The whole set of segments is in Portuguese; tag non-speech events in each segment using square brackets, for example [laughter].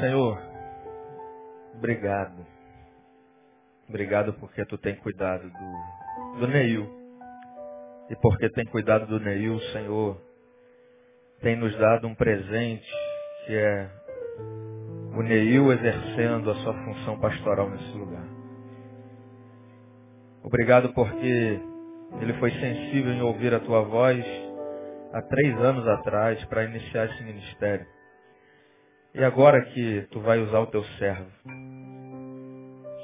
Senhor, obrigado. Obrigado porque tu tem cuidado do, do Neil. E porque tem cuidado do Neil, Senhor, tem nos dado um presente que é o Neil exercendo a sua função pastoral nesse lugar. Obrigado porque ele foi sensível em ouvir a tua voz há três anos atrás para iniciar esse ministério. E agora que tu vai usar o teu servo,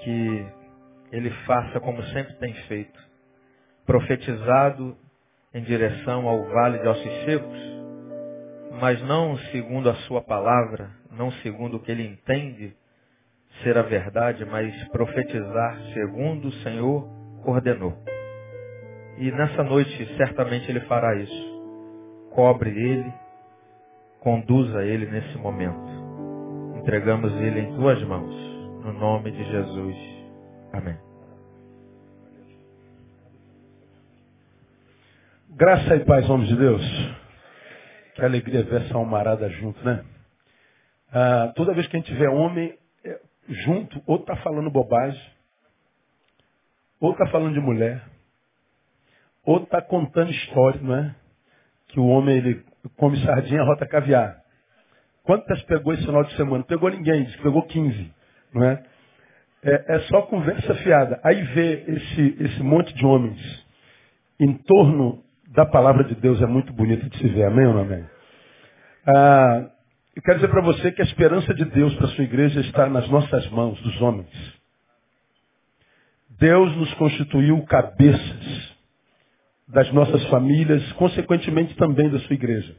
que ele faça como sempre tem feito, profetizado em direção ao vale de ossos secos, mas não segundo a sua palavra, não segundo o que ele entende ser a verdade, mas profetizar segundo o Senhor ordenou. E nessa noite certamente ele fará isso. Cobre ele, conduza ele nesse momento. Entregamos ele em tuas mãos, no nome de Jesus. Amém. Graça e paz, homens de Deus. Que alegria ver essa almarada junto, né? Ah, toda vez que a gente vê homem é, junto, ou está falando bobagem, ou está falando de mulher, ou está contando história, não é? Que o homem ele come sardinha, rota caviar. Quantas pegou esse final de semana? Pegou ninguém, disse que pegou 15, não é? É, é só conversa fiada. Aí vê esse, esse monte de homens em torno da palavra de Deus é muito bonito de se ver. Amém ou não amém? Ah, eu quero dizer para você que a esperança de Deus para a sua igreja está nas nossas mãos, dos homens. Deus nos constituiu cabeças das nossas famílias, consequentemente também da sua igreja.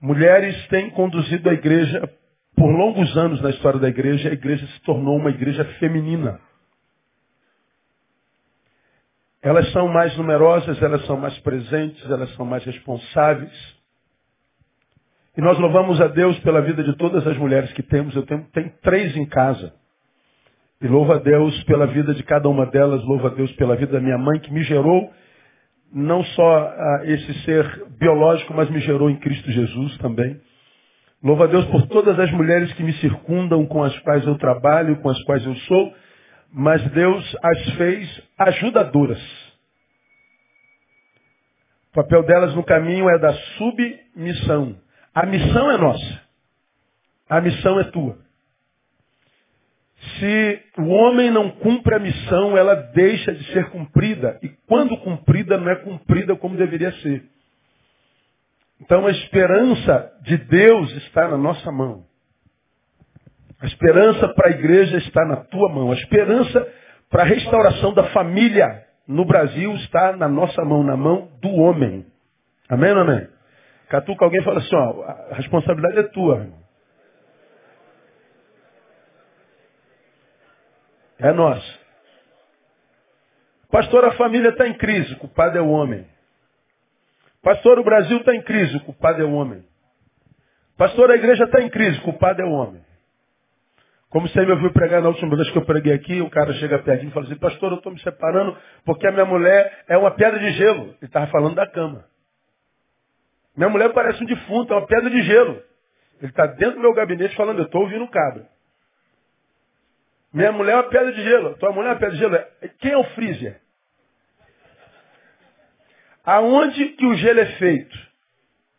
Mulheres têm conduzido a igreja por longos anos na história da igreja, a igreja se tornou uma igreja feminina. Elas são mais numerosas, elas são mais presentes, elas são mais responsáveis. E nós louvamos a Deus pela vida de todas as mulheres que temos. Eu tenho, tenho três em casa. E louvo a Deus pela vida de cada uma delas, louvo a Deus pela vida da minha mãe que me gerou, não só ah, esse ser biológico, mas me gerou em Cristo Jesus também. Louvo a Deus por todas as mulheres que me circundam, com as quais eu trabalho, com as quais eu sou, mas Deus as fez ajudadoras. O papel delas no caminho é da submissão. A missão é nossa. A missão é tua. Se o homem não cumpre a missão, ela deixa de ser cumprida. E quando cumprida, não é cumprida como deveria ser. Então a esperança de Deus está na nossa mão. A esperança para a igreja está na tua mão. A esperança para a restauração da família no Brasil está na nossa mão, na mão do homem. Amém ou amém? Catuca alguém fala assim, ó, a responsabilidade é tua. Irmão. É nossa. Pastor, a família está em crise, o culpado é o homem. Pastor, o Brasil está em crise, o culpado é o homem. Pastor, a igreja está em crise, o culpado é o homem. Como você me ouviu pregar na última vez que eu preguei aqui, o cara chega pertinho e fala assim, pastor, eu estou me separando porque a minha mulher é uma pedra de gelo. Ele estava falando da cama. Minha mulher parece um defunto, é uma pedra de gelo. Ele está dentro do meu gabinete falando, eu estou ouvindo o cabra. Minha mulher é uma pedra de gelo. Tua mulher é uma pedra de gelo. Quem é o freezer? Aonde que o gelo é feito?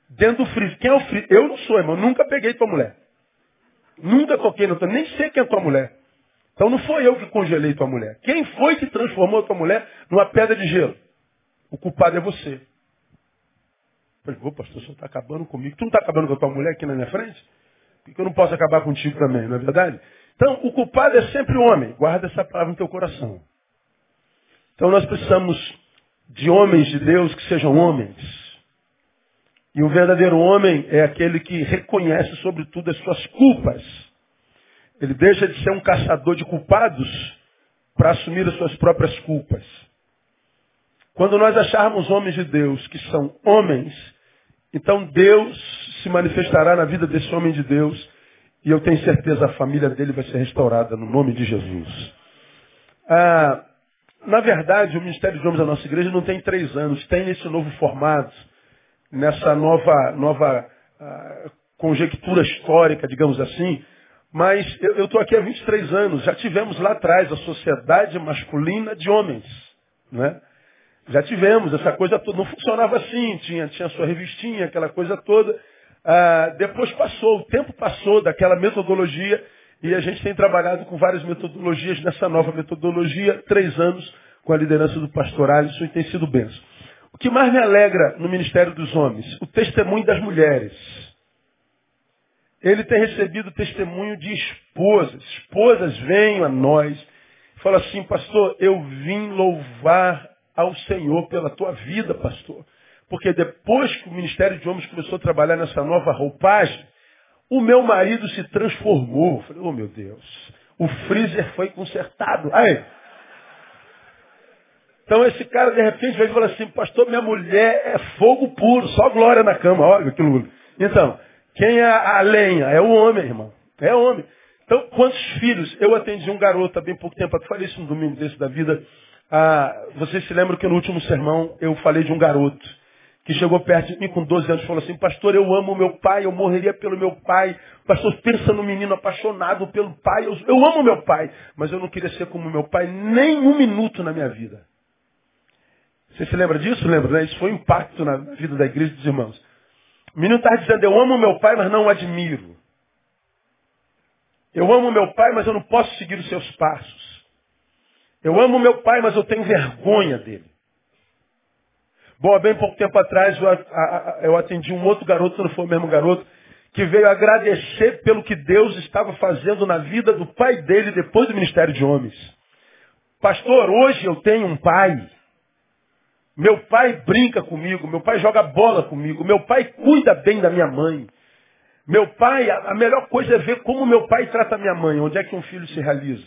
Dentro do freezer. Quem é o freezer? Eu não sou, irmão. Nunca peguei tua mulher. Nunca toquei na tua. Nem sei quem é tua mulher. Então não foi eu que congelei tua mulher. Quem foi que transformou tua mulher numa pedra de gelo? O culpado é você. Eu falei, ô pastor, você está acabando comigo. Tu não está acabando com a tua mulher aqui na minha frente? Porque eu não posso acabar contigo também, não é verdade? Então, o culpado é sempre o homem. Guarda essa palavra no teu coração. Então, nós precisamos de homens de Deus que sejam homens. E o verdadeiro homem é aquele que reconhece, sobretudo, as suas culpas. Ele deixa de ser um caçador de culpados para assumir as suas próprias culpas. Quando nós acharmos homens de Deus que são homens, então Deus se manifestará na vida desse homem de Deus e eu tenho certeza a família dele vai ser restaurada no nome de Jesus. Ah, na verdade, o Ministério de Homens da nossa igreja não tem três anos, tem nesse novo formato, nessa nova, nova ah, conjectura histórica, digamos assim, mas eu estou aqui há 23 anos, já tivemos lá atrás a sociedade masculina de homens. Né? Já tivemos, essa coisa toda. Não funcionava assim, tinha, tinha sua revistinha, aquela coisa toda. Ah, depois passou, o tempo passou daquela metodologia e a gente tem trabalhado com várias metodologias nessa nova metodologia, três anos com a liderança do pastor Alisson e tem sido benção. O que mais me alegra no ministério dos homens? O testemunho das mulheres. Ele tem recebido testemunho de esposas. Esposas venham a nós. Fala assim, pastor, eu vim louvar ao Senhor pela tua vida, pastor. Porque depois que o Ministério de Homens começou a trabalhar nessa nova roupagem, o meu marido se transformou. Eu falei, oh meu Deus, o freezer foi consertado. Aí. Então esse cara de repente vai falar assim, pastor, minha mulher é fogo puro, só glória na cama, olha aquilo. Então, quem é a lenha? É o homem, irmão. É o homem. Então, quantos filhos? Eu atendi um garoto há bem pouco tempo, eu falei isso no domingo desse da vida. Ah, vocês se lembram que no último sermão eu falei de um garoto que chegou perto de mim com 12 anos e falou assim, pastor, eu amo meu pai, eu morreria pelo meu pai. Pastor, pensa no menino apaixonado pelo pai. Eu, eu amo meu pai, mas eu não queria ser como meu pai nem um minuto na minha vida. Você se lembra disso? Lembra, né? Isso foi um impacto na vida da igreja dos irmãos. O menino está dizendo, eu amo meu pai, mas não o admiro. Eu amo meu pai, mas eu não posso seguir os seus passos. Eu amo meu pai, mas eu tenho vergonha dele. Bom, há bem pouco tempo atrás eu atendi um outro garoto, não foi o mesmo garoto, que veio agradecer pelo que Deus estava fazendo na vida do pai dele depois do ministério de homens. Pastor, hoje eu tenho um pai. Meu pai brinca comigo, meu pai joga bola comigo, meu pai cuida bem da minha mãe. Meu pai, a melhor coisa é ver como meu pai trata minha mãe, onde é que um filho se realiza.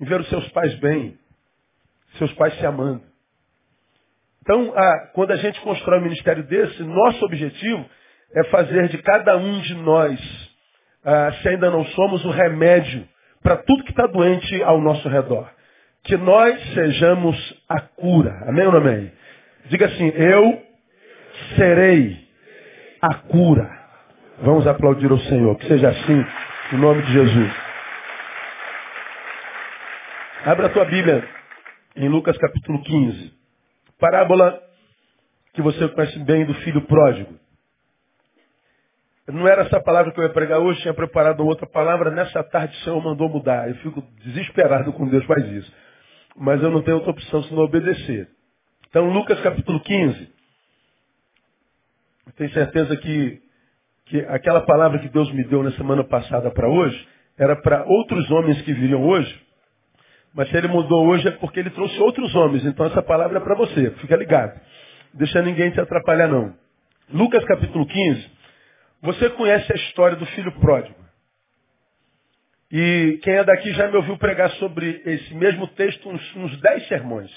Em ver os seus pais bem, seus pais se amando. Então, ah, quando a gente constrói um ministério desse, nosso objetivo é fazer de cada um de nós, ah, se ainda não somos, o remédio para tudo que está doente ao nosso redor. Que nós sejamos a cura. Amém ou não amém? Diga assim, eu serei a cura. Vamos aplaudir o Senhor. Que seja assim, em nome de Jesus. Abra a tua Bíblia em Lucas capítulo 15. Parábola que você conhece bem do filho pródigo. Não era essa palavra que eu ia pregar hoje, tinha preparado outra palavra. Nessa tarde o Senhor mandou mudar. Eu fico desesperado quando Deus faz isso. Mas eu não tenho outra opção senão obedecer. Então, Lucas capítulo 15. Eu tenho certeza que, que aquela palavra que Deus me deu na semana passada para hoje era para outros homens que viriam hoje mas se ele mudou hoje é porque ele trouxe outros homens. Então essa palavra é para você. Fica ligado. Deixa ninguém te atrapalhar não. Lucas capítulo 15. Você conhece a história do filho pródigo. E quem é daqui já me ouviu pregar sobre esse mesmo texto uns, uns 10 sermões.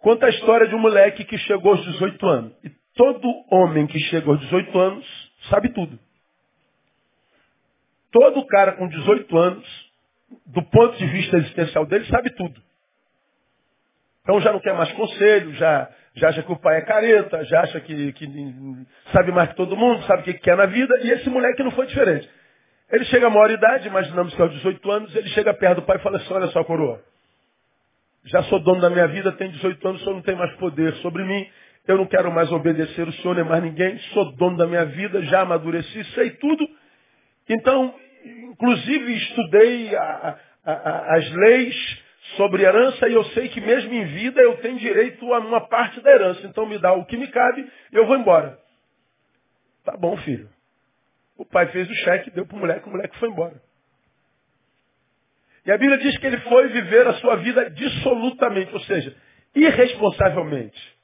Conta a história de um moleque que chegou aos 18 anos. E todo homem que chega aos 18 anos sabe tudo. Todo cara com 18 anos do ponto de vista existencial dele, sabe tudo. Então já não quer mais conselho, já, já acha que o pai é careta, já acha que, que sabe mais que todo mundo, sabe o que quer na vida, e esse moleque não foi diferente. Ele chega a maior idade, imaginamos que aos 18 anos, ele chega perto do pai e fala assim, olha só, coroa, já sou dono da minha vida, tenho 18 anos, o senhor não tem mais poder sobre mim, eu não quero mais obedecer o senhor nem mais ninguém, sou dono da minha vida, já amadureci, sei tudo, então inclusive estudei a, a, a, as leis sobre herança e eu sei que mesmo em vida eu tenho direito a uma parte da herança. Então me dá o que me cabe e eu vou embora. Tá bom, filho. O pai fez o cheque, deu para o moleque, o moleque foi embora. E a Bíblia diz que ele foi viver a sua vida dissolutamente, ou seja, irresponsavelmente.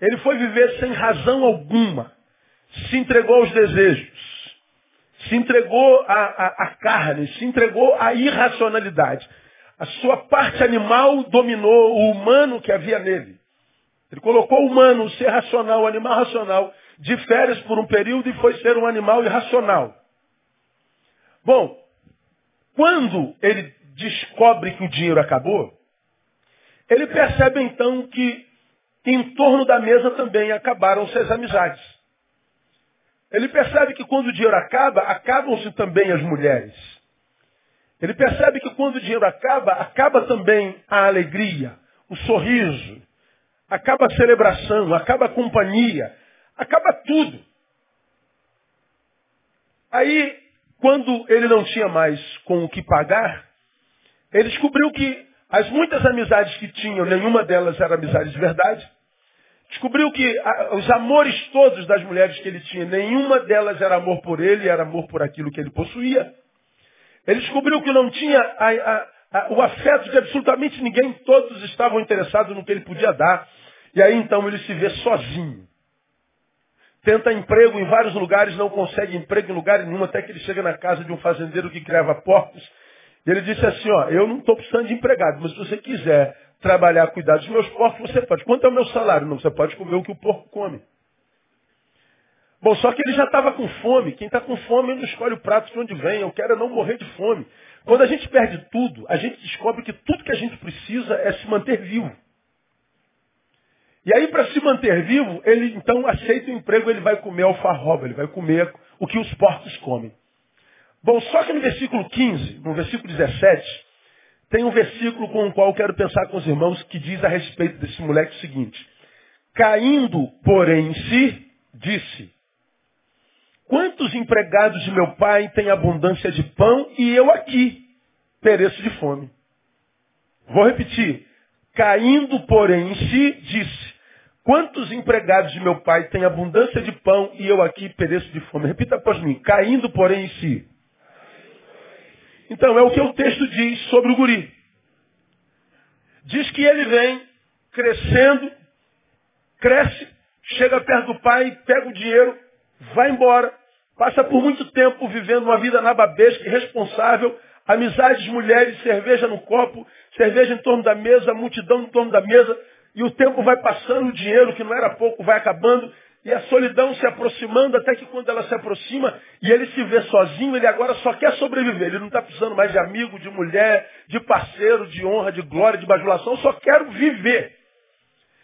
Ele foi viver sem razão alguma. Se entregou aos desejos se entregou à, à, à carne, se entregou à irracionalidade. A sua parte animal dominou o humano que havia nele. Ele colocou o humano, o ser racional, o animal racional, de férias por um período e foi ser um animal irracional. Bom, quando ele descobre que o dinheiro acabou, ele percebe então que em torno da mesa também acabaram-se as amizades. Ele percebe que quando o dinheiro acaba, acabam-se também as mulheres. Ele percebe que quando o dinheiro acaba, acaba também a alegria, o sorriso, acaba a celebração, acaba a companhia, acaba tudo. Aí, quando ele não tinha mais com o que pagar, ele descobriu que as muitas amizades que tinham, nenhuma delas era amizade de verdade. Descobriu que a, os amores todos das mulheres que ele tinha, nenhuma delas era amor por ele, era amor por aquilo que ele possuía. Ele descobriu que não tinha a, o afeto de absolutamente ninguém, todos estavam interessados no que ele podia dar. E aí então ele se vê sozinho. Tenta emprego em vários lugares, não consegue emprego em lugar nenhum, até que ele chega na casa de um fazendeiro que criava porcos. E ele disse assim, ó, eu não estou precisando de empregado, mas se você quiser trabalhar, cuidar dos meus porcos, você pode. Quanto é o meu salário? Não, você pode comer o que o porco come. Bom, só que ele já estava com fome. Quem está com fome não escolhe o prato de onde vem. Eu quero é não morrer de fome. Quando a gente perde tudo, a gente descobre que tudo que a gente precisa é se manter vivo. E aí, para se manter vivo, ele então aceita o emprego, ele vai comer alfarroba, ele vai comer o que os porcos comem. Bom, só que no versículo 15, no versículo 17, tem um versículo com o qual quero pensar com os irmãos que diz a respeito desse moleque o seguinte. Caindo, porém, em si, disse, quantos empregados de meu pai têm abundância de pão e eu aqui pereço de fome? Vou repetir. Caindo, porém, em si, disse, quantos empregados de meu pai têm abundância de pão e eu aqui pereço de fome? Repita após mim. Caindo, porém, em si. Então, é o que o texto diz sobre o guri. Diz que ele vem crescendo, cresce, chega perto do pai, pega o dinheiro, vai embora, passa por muito tempo vivendo uma vida nababesca, irresponsável, amizades, mulheres, cerveja no copo, cerveja em torno da mesa, multidão em torno da mesa, e o tempo vai passando, o dinheiro, que não era pouco, vai acabando, e a solidão se aproximando até que quando ela se aproxima e ele se vê sozinho, ele agora só quer sobreviver. Ele não está precisando mais de amigo, de mulher, de parceiro, de honra, de glória, de bajulação, só quero viver.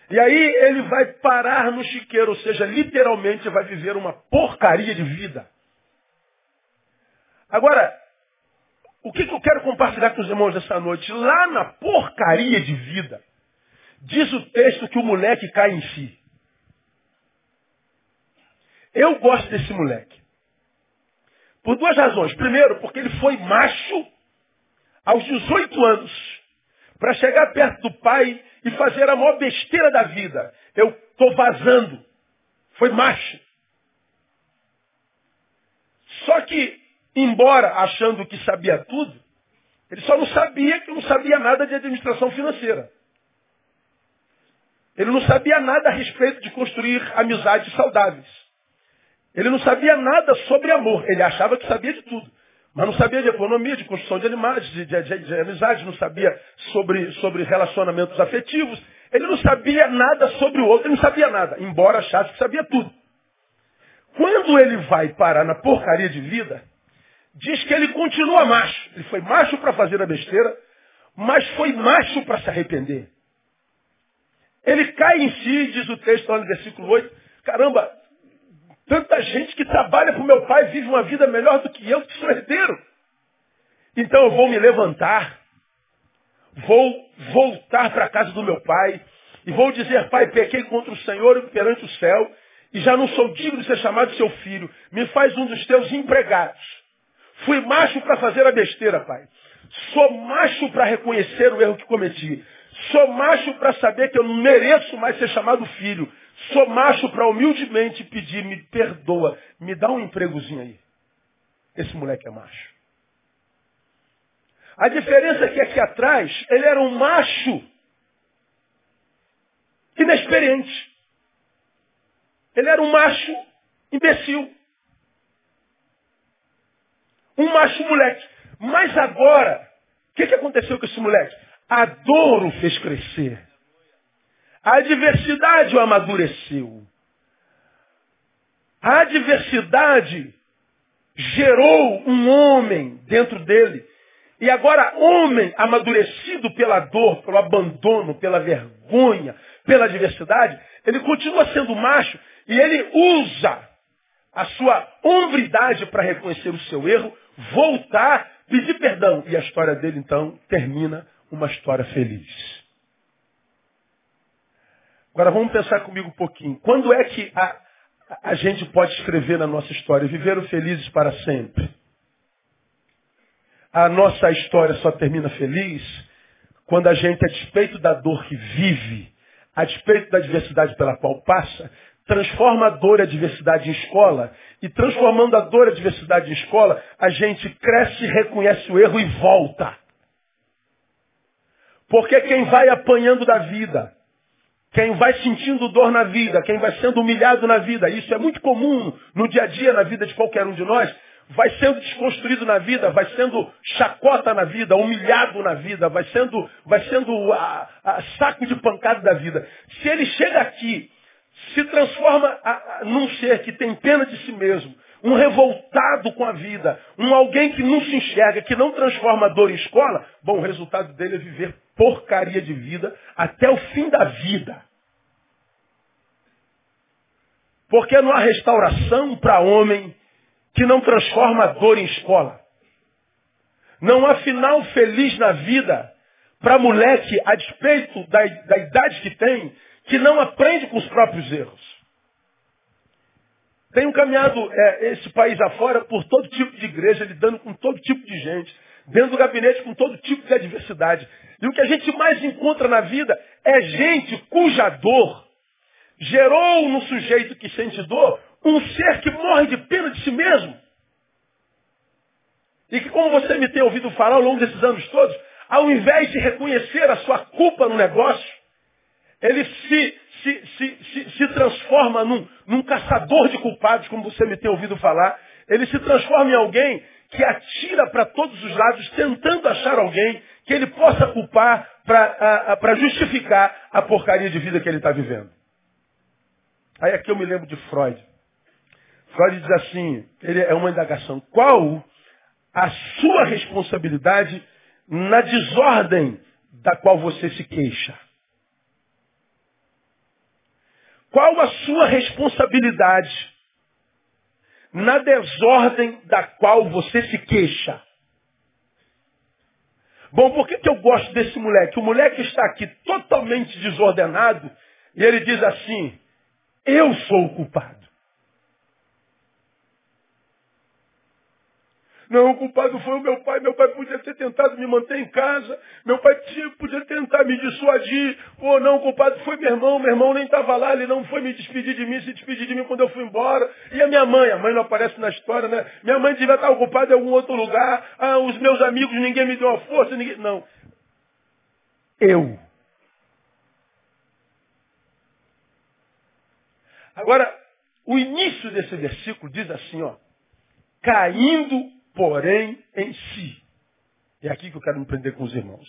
E aí ele vai parar no chiqueiro, ou seja, literalmente vai viver uma porcaria de vida. Agora, o que, que eu quero compartilhar com os irmãos essa noite? Lá na porcaria de vida, diz o texto que o moleque cai em si. Eu gosto desse moleque. Por duas razões. Primeiro, porque ele foi macho aos 18 anos para chegar perto do pai e fazer a maior besteira da vida. Eu estou vazando. Foi macho. Só que, embora achando que sabia tudo, ele só não sabia que não sabia nada de administração financeira. Ele não sabia nada a respeito de construir amizades saudáveis. Ele não sabia nada sobre amor. Ele achava que sabia de tudo. Mas não sabia de economia, de construção de animais, de, de, de, de amizade, não sabia sobre, sobre relacionamentos afetivos. Ele não sabia nada sobre o outro, ele não sabia nada, embora achasse que sabia tudo. Quando ele vai parar na porcaria de vida, diz que ele continua macho. Ele foi macho para fazer a besteira, mas foi macho para se arrepender. Ele cai em si, diz o texto lá no versículo 8, caramba, Tanta gente que trabalha para o meu pai vive uma vida melhor do que eu, que sou herdeiro. Então eu vou me levantar, vou voltar para a casa do meu pai e vou dizer, pai, pequei contra o Senhor perante o céu e já não sou digno de ser chamado seu filho. Me faz um dos teus empregados. Fui macho para fazer a besteira, pai. Sou macho para reconhecer o erro que cometi. Sou macho para saber que eu não mereço mais ser chamado filho. Sou macho para humildemente pedir, me perdoa, me dá um empregozinho aí. Esse moleque é macho. A diferença é que aqui atrás, ele era um macho inexperiente. Ele era um macho imbecil. Um macho moleque. Mas agora, o que, que aconteceu com esse moleque? A dor o fez crescer. A adversidade o amadureceu. A adversidade gerou um homem dentro dele. E agora, homem amadurecido pela dor, pelo abandono, pela vergonha, pela adversidade, ele continua sendo macho e ele usa a sua hombridade para reconhecer o seu erro, voltar, pedir perdão. E a história dele, então, termina uma história feliz. Agora vamos pensar comigo um pouquinho. Quando é que a, a gente pode escrever na nossa história, viveram felizes para sempre? A nossa história só termina feliz quando a gente, a despeito da dor que vive, a despeito da adversidade pela qual passa, transforma a dor e a adversidade em escola, e transformando a dor e a adversidade em escola, a gente cresce, reconhece o erro e volta. Porque quem vai apanhando da vida, quem vai sentindo dor na vida, quem vai sendo humilhado na vida, isso é muito comum no dia a dia na vida de qualquer um de nós, vai sendo desconstruído na vida, vai sendo chacota na vida, humilhado na vida, vai sendo, vai sendo a, a saco de pancada da vida. Se ele chega aqui, se transforma a, a, num ser que tem pena de si mesmo, um revoltado com a vida, um alguém que não se enxerga, que não transforma a dor em escola, bom, o resultado dele é viver porcaria de vida até o fim da vida. Porque não há restauração para homem que não transforma a dor em escola. Não há final feliz na vida para moleque, a despeito da, da idade que tem, que não aprende com os próprios erros. Tenho caminhado é, esse país afora por todo tipo de igreja, lidando com todo tipo de gente, dentro do gabinete com todo tipo de adversidade. E o que a gente mais encontra na vida é gente cuja dor gerou no sujeito que sente dor um ser que morre de pena de si mesmo. E que, como você me tem ouvido falar ao longo desses anos todos, ao invés de reconhecer a sua culpa no negócio, ele se, se, se, se, transforma num, num caçador de culpados, como você me tem ouvido falar. Ele se transforma em alguém que atira para todos os lados, tentando achar alguém que ele possa culpar para justificar a porcaria de vida que ele está vivendo. Aí aqui eu me lembro de Freud. Freud diz assim, ele é uma indagação. Qual a sua responsabilidade na desordem da qual você se queixa? Qual a sua responsabilidade na desordem da qual você se queixa? Bom, por que, que eu gosto desse moleque? O moleque está aqui totalmente desordenado e ele diz assim: Eu sou o culpado. Não, o culpado foi o meu pai. Meu pai podia ter tentado me manter em casa. Meu pai podia tentar me dissuadir. Ou não, o culpado foi meu irmão. Meu irmão nem estava lá. Ele não foi me despedir de mim, se despedir de mim quando eu fui embora. E a minha mãe? A mãe não aparece na história, né? Minha mãe devia estar ocupada em algum outro lugar. Ah, os meus amigos, ninguém me deu uma força. Ninguém... Não. Eu. Agora, o início desse versículo diz assim, ó. Caindo porém em si. É aqui que eu quero me prender com os irmãos.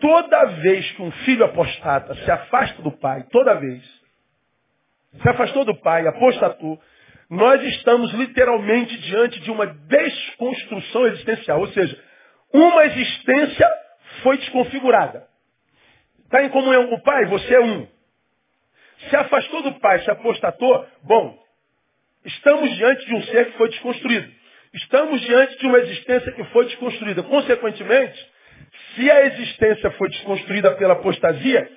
Toda vez que um filho apostata se afasta do pai, toda vez, se afastou do pai, apostatou, nós estamos literalmente diante de uma desconstrução existencial. Ou seja, uma existência foi desconfigurada. Está em comunhão com o pai? Você é um. Se afastou do pai, se apostatou, bom, estamos diante de um ser que foi desconstruído. Estamos diante de uma existência que foi desconstruída. Consequentemente, se a existência foi desconstruída pela apostasia,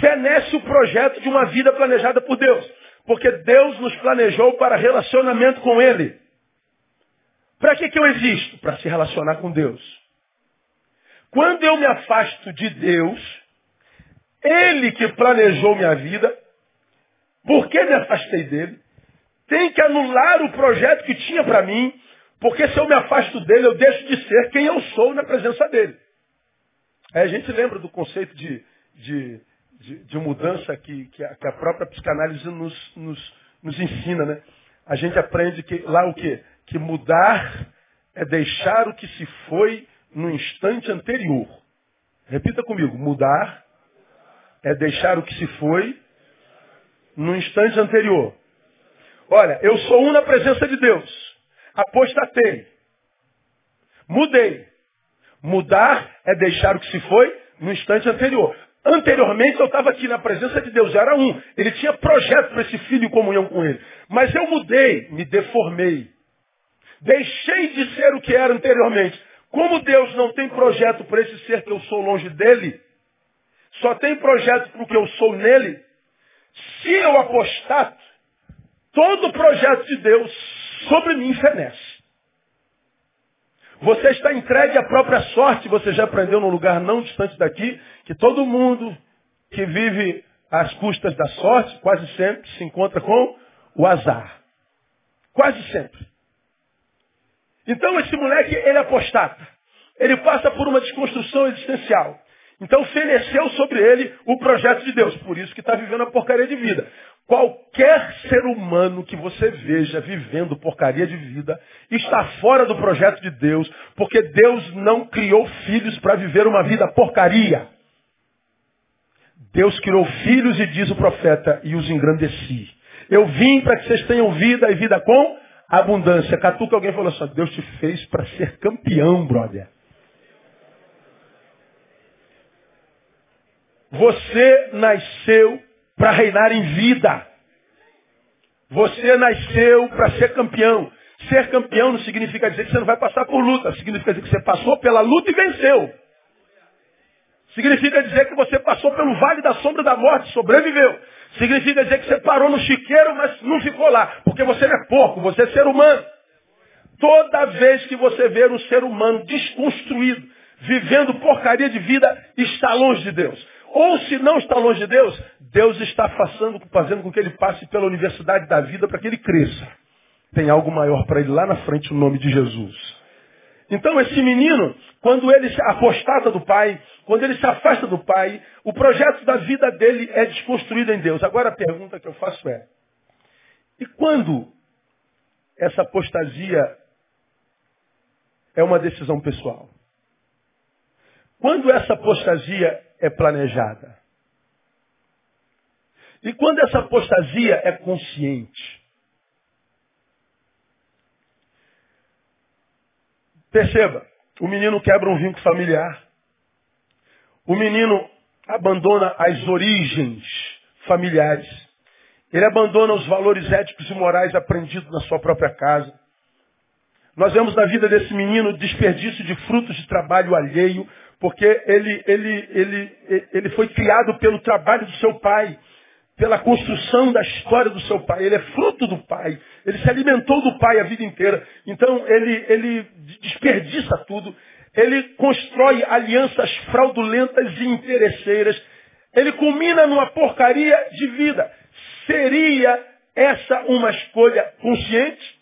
fenece o projeto de uma vida planejada por Deus. Porque Deus nos planejou para relacionamento com Ele. Para que, que eu existo? Para se relacionar com Deus. Quando eu me afasto de Deus, Ele que planejou minha vida, por que me afastei dele? Tem que anular o projeto que tinha para mim porque se eu me afasto dele, eu deixo de ser quem eu sou na presença dele. Aí a gente lembra do conceito de, de, de, de mudança que, que, a, própria psicanálise nos, nos, nos ensina, né? A gente aprende que lá o quê? Que mudar é deixar o que se foi no instante anterior. Repita comigo, mudar é deixar o que se foi no instante anterior. Olha, eu sou um na presença de Deus. Apostatei. Mudei. Mudar é deixar o que se foi no instante anterior. Anteriormente eu estava aqui na presença de Deus, era um. Ele tinha projeto para esse filho em comunhão com ele. Mas eu mudei, me deformei. Deixei de ser o que era anteriormente. Como Deus não tem projeto para esse ser que eu sou longe dele, só tem projeto para o que eu sou nele, se eu apostato, todo o projeto de Deus sobre mim fenece. Você está entregue à própria sorte, você já aprendeu num lugar não distante daqui, que todo mundo que vive às custas da sorte, quase sempre se encontra com o azar. Quase sempre. Então esse moleque, ele é apostata. Ele passa por uma desconstrução existencial. Então feneceu sobre ele o projeto de Deus. Por isso que está vivendo a porcaria de vida. Qualquer ser humano que você veja vivendo porcaria de vida está fora do projeto de Deus, porque Deus não criou filhos para viver uma vida porcaria. Deus criou filhos e diz o profeta, e os engrandeci. Eu vim para que vocês tenham vida e vida com abundância. Catuca alguém falou assim, Deus te fez para ser campeão, brother. Você nasceu para reinar em vida. Você nasceu para ser campeão. Ser campeão não significa dizer que você não vai passar por luta. Significa dizer que você passou pela luta e venceu. Significa dizer que você passou pelo vale da sombra da morte, sobreviveu. Significa dizer que você parou no chiqueiro, mas não ficou lá. Porque você não é porco, você é ser humano. Toda vez que você vê um ser humano desconstruído, vivendo porcaria de vida, está longe de Deus. Ou se não está longe de Deus, Deus está fazendo, fazendo com que ele passe pela universidade da vida para que ele cresça. Tem algo maior para ele lá na frente, o nome de Jesus. Então esse menino, quando ele se apostata do pai, quando ele se afasta do pai, o projeto da vida dele é desconstruído em Deus. Agora a pergunta que eu faço é, e quando essa apostasia é uma decisão pessoal? Quando essa apostasia é planejada? E quando essa apostasia é consciente? Perceba, o menino quebra um vínculo familiar. O menino abandona as origens familiares. Ele abandona os valores éticos e morais aprendidos na sua própria casa. Nós vemos na vida desse menino desperdício de frutos de trabalho alheio, porque ele, ele, ele, ele foi criado pelo trabalho do seu pai, pela construção da história do seu pai. Ele é fruto do pai. Ele se alimentou do pai a vida inteira. Então ele, ele desperdiça tudo. Ele constrói alianças fraudulentas e interesseiras. Ele culmina numa porcaria de vida. Seria essa uma escolha consciente?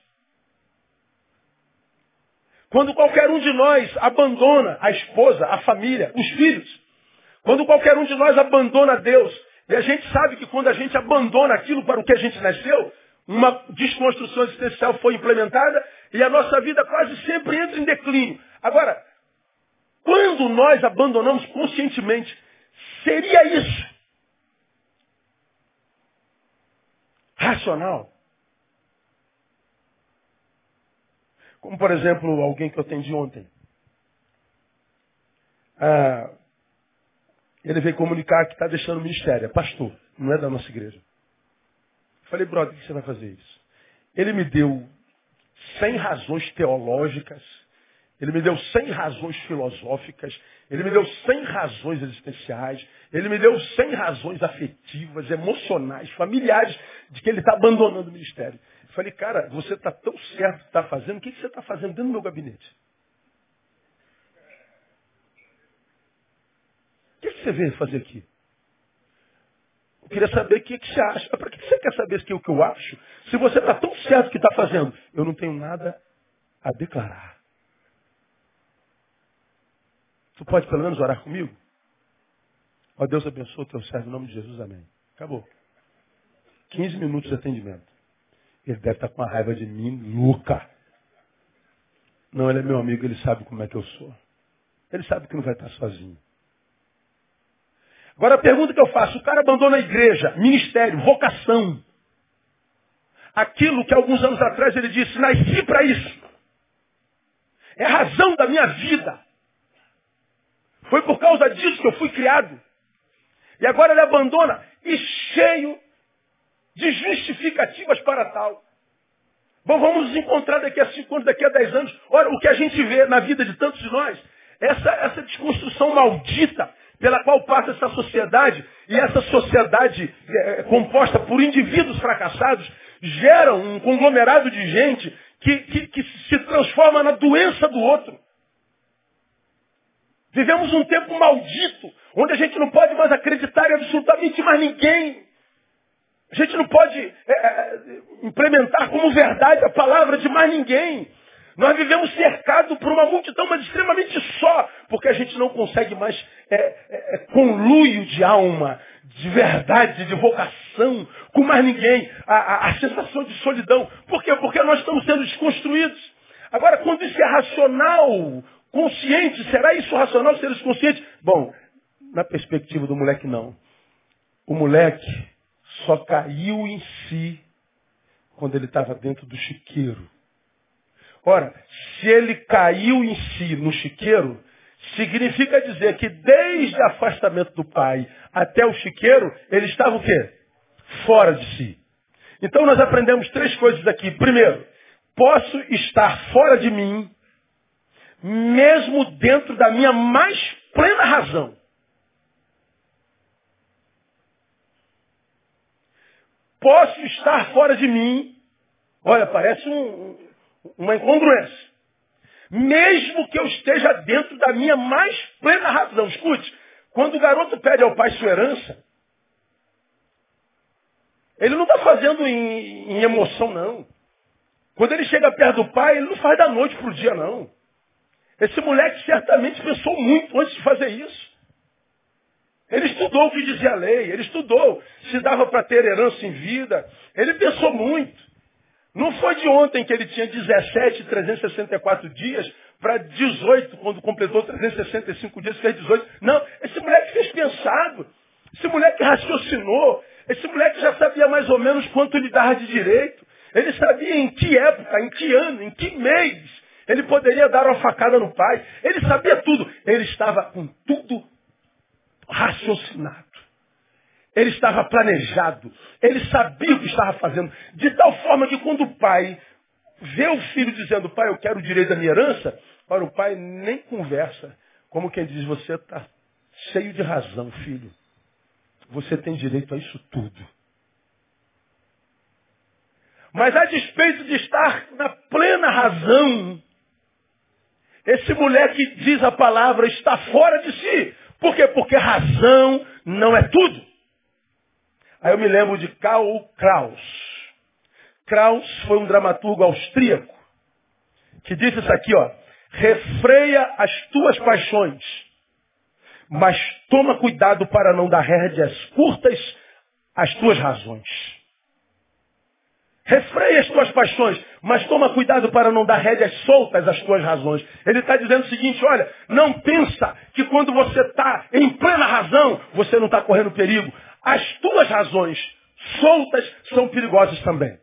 Quando qualquer um de nós abandona a esposa, a família, os filhos, quando qualquer um de nós abandona Deus, e a gente sabe que quando a gente abandona aquilo para o que a gente nasceu, uma desconstrução existencial foi implementada e a nossa vida quase sempre entra em declínio. Agora, quando nós abandonamos conscientemente, seria isso racional? Como, por exemplo, alguém que eu atendi ontem. Ah, ele veio comunicar que está deixando o ministério. É pastor, não é da nossa igreja. Falei, brother, o que você vai fazer isso? Ele me deu 100 razões teológicas, ele me deu 100 razões filosóficas, ele me deu 100 razões existenciais, ele me deu 100 razões afetivas, emocionais, familiares, de que ele está abandonando o ministério. Falei, cara, você está tão certo que está fazendo, o que, que você está fazendo dentro do meu gabinete? O que, que você veio fazer aqui? Eu queria saber o que, que você acha. Para que você quer saber o que eu acho? Se você está tão certo que está fazendo, eu não tenho nada a declarar. Tu pode pelo menos orar comigo? Ó Deus abençoe o teu servo em nome de Jesus, amém. Acabou. 15 minutos de atendimento. Ele deve estar com uma raiva de mim, louca. Não, ele é meu amigo, ele sabe como é que eu sou. Ele sabe que não vai estar sozinho. Agora a pergunta que eu faço, o cara abandona a igreja, ministério, vocação. Aquilo que alguns anos atrás ele disse, nasci para isso. É a razão da minha vida. Foi por causa disso que eu fui criado. E agora ele abandona e cheio de justificativas para tal. Bom, vamos nos encontrar daqui a cinco anos, daqui a dez anos. Olha, o que a gente vê na vida de tantos de nós, essa, essa desconstrução maldita pela qual passa essa sociedade, e essa sociedade é, composta por indivíduos fracassados, gera um conglomerado de gente que, que, que se transforma na doença do outro. Vivemos um tempo maldito, onde a gente não pode mais acreditar em absolutamente mais ninguém. A gente não pode é, é, implementar como verdade a palavra de mais ninguém. Nós vivemos cercados por uma multidão, mas extremamente só, porque a gente não consegue mais é, é, é conluio de alma, de verdade, de vocação, com mais ninguém. A, a, a, sensação de solidão. Por quê? Porque nós estamos sendo desconstruídos. Agora, quando isso é racional, consciente, será isso racional, ser consciente? Bom, na perspectiva do moleque, não. O moleque só caiu em si quando ele estava dentro do chiqueiro. Ora, se ele caiu em si no chiqueiro, significa dizer que desde o afastamento do pai até o chiqueiro, ele estava o quê? Fora de si. Então nós aprendemos três coisas aqui. Primeiro, posso estar fora de mim, mesmo dentro da minha mais plena razão. Posso estar fora de mim. Olha, parece um, uma incongruência. Mesmo que eu esteja dentro da minha mais plena razão. Escute, quando o garoto pede ao pai sua herança, ele não está fazendo em, em, emoção, não. Quando ele chega perto do pai, ele não faz da noite para o dia, não. Esse moleque certamente pensou muito antes de fazer isso. Ele estudou o que dizia a lei, ele estudou se dava para ter herança em vida. Ele pensou muito. Não foi de ontem que ele tinha 17, 364 dias para 18, quando completou 365 dias, fez 18. Não, esse moleque fez pensado. Esse moleque raciocinou. Esse moleque já sabia mais ou menos quanto lhe dava de direito. Ele sabia em que época, em que ano, em que mês ele poderia dar uma facada no pai. Ele sabia tudo. Ele estava com tudo raciocinado. Ele estava planejado. Ele sabia o que estava fazendo. De tal forma que quando o pai vê o filho dizendo, pai, eu quero o direito da minha herança, para o pai nem conversa. Como quem diz, você está cheio de razão, filho. Você tem direito a isso tudo. Mas a despeito de estar na plena razão, esse moleque diz a palavra está fora de si. Por quê? Porque razão não é tudo. Aí eu me lembro de Karl Kraus. Kraus foi um dramaturgo austríaco que disse isso aqui, ó. Refreia as tuas paixões, mas toma cuidado para não dar rédeas curtas às tuas razões. Refreia as tuas paixões, mas toma cuidado para não dar rédeas soltas às tuas razões. Ele está dizendo o seguinte, olha, não pensa que quando você está em plena razão, você não está correndo perigo. As tuas razões soltas são perigosas também.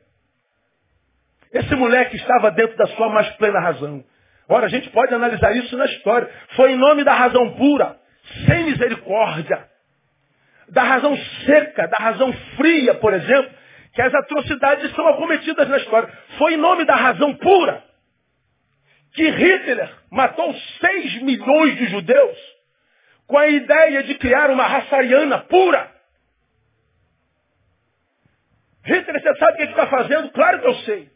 Esse moleque estava dentro da sua mais plena razão. Ora, a gente pode analisar isso na história. Foi em nome da razão pura, sem misericórdia, da razão seca, da razão fria, por exemplo, que as atrocidades são acometidas na história. Foi em nome da razão pura que Hitler matou 6 milhões de judeus com a ideia de criar uma raça ariana pura. Hitler, você sabe o que está fazendo? Claro que eu sei.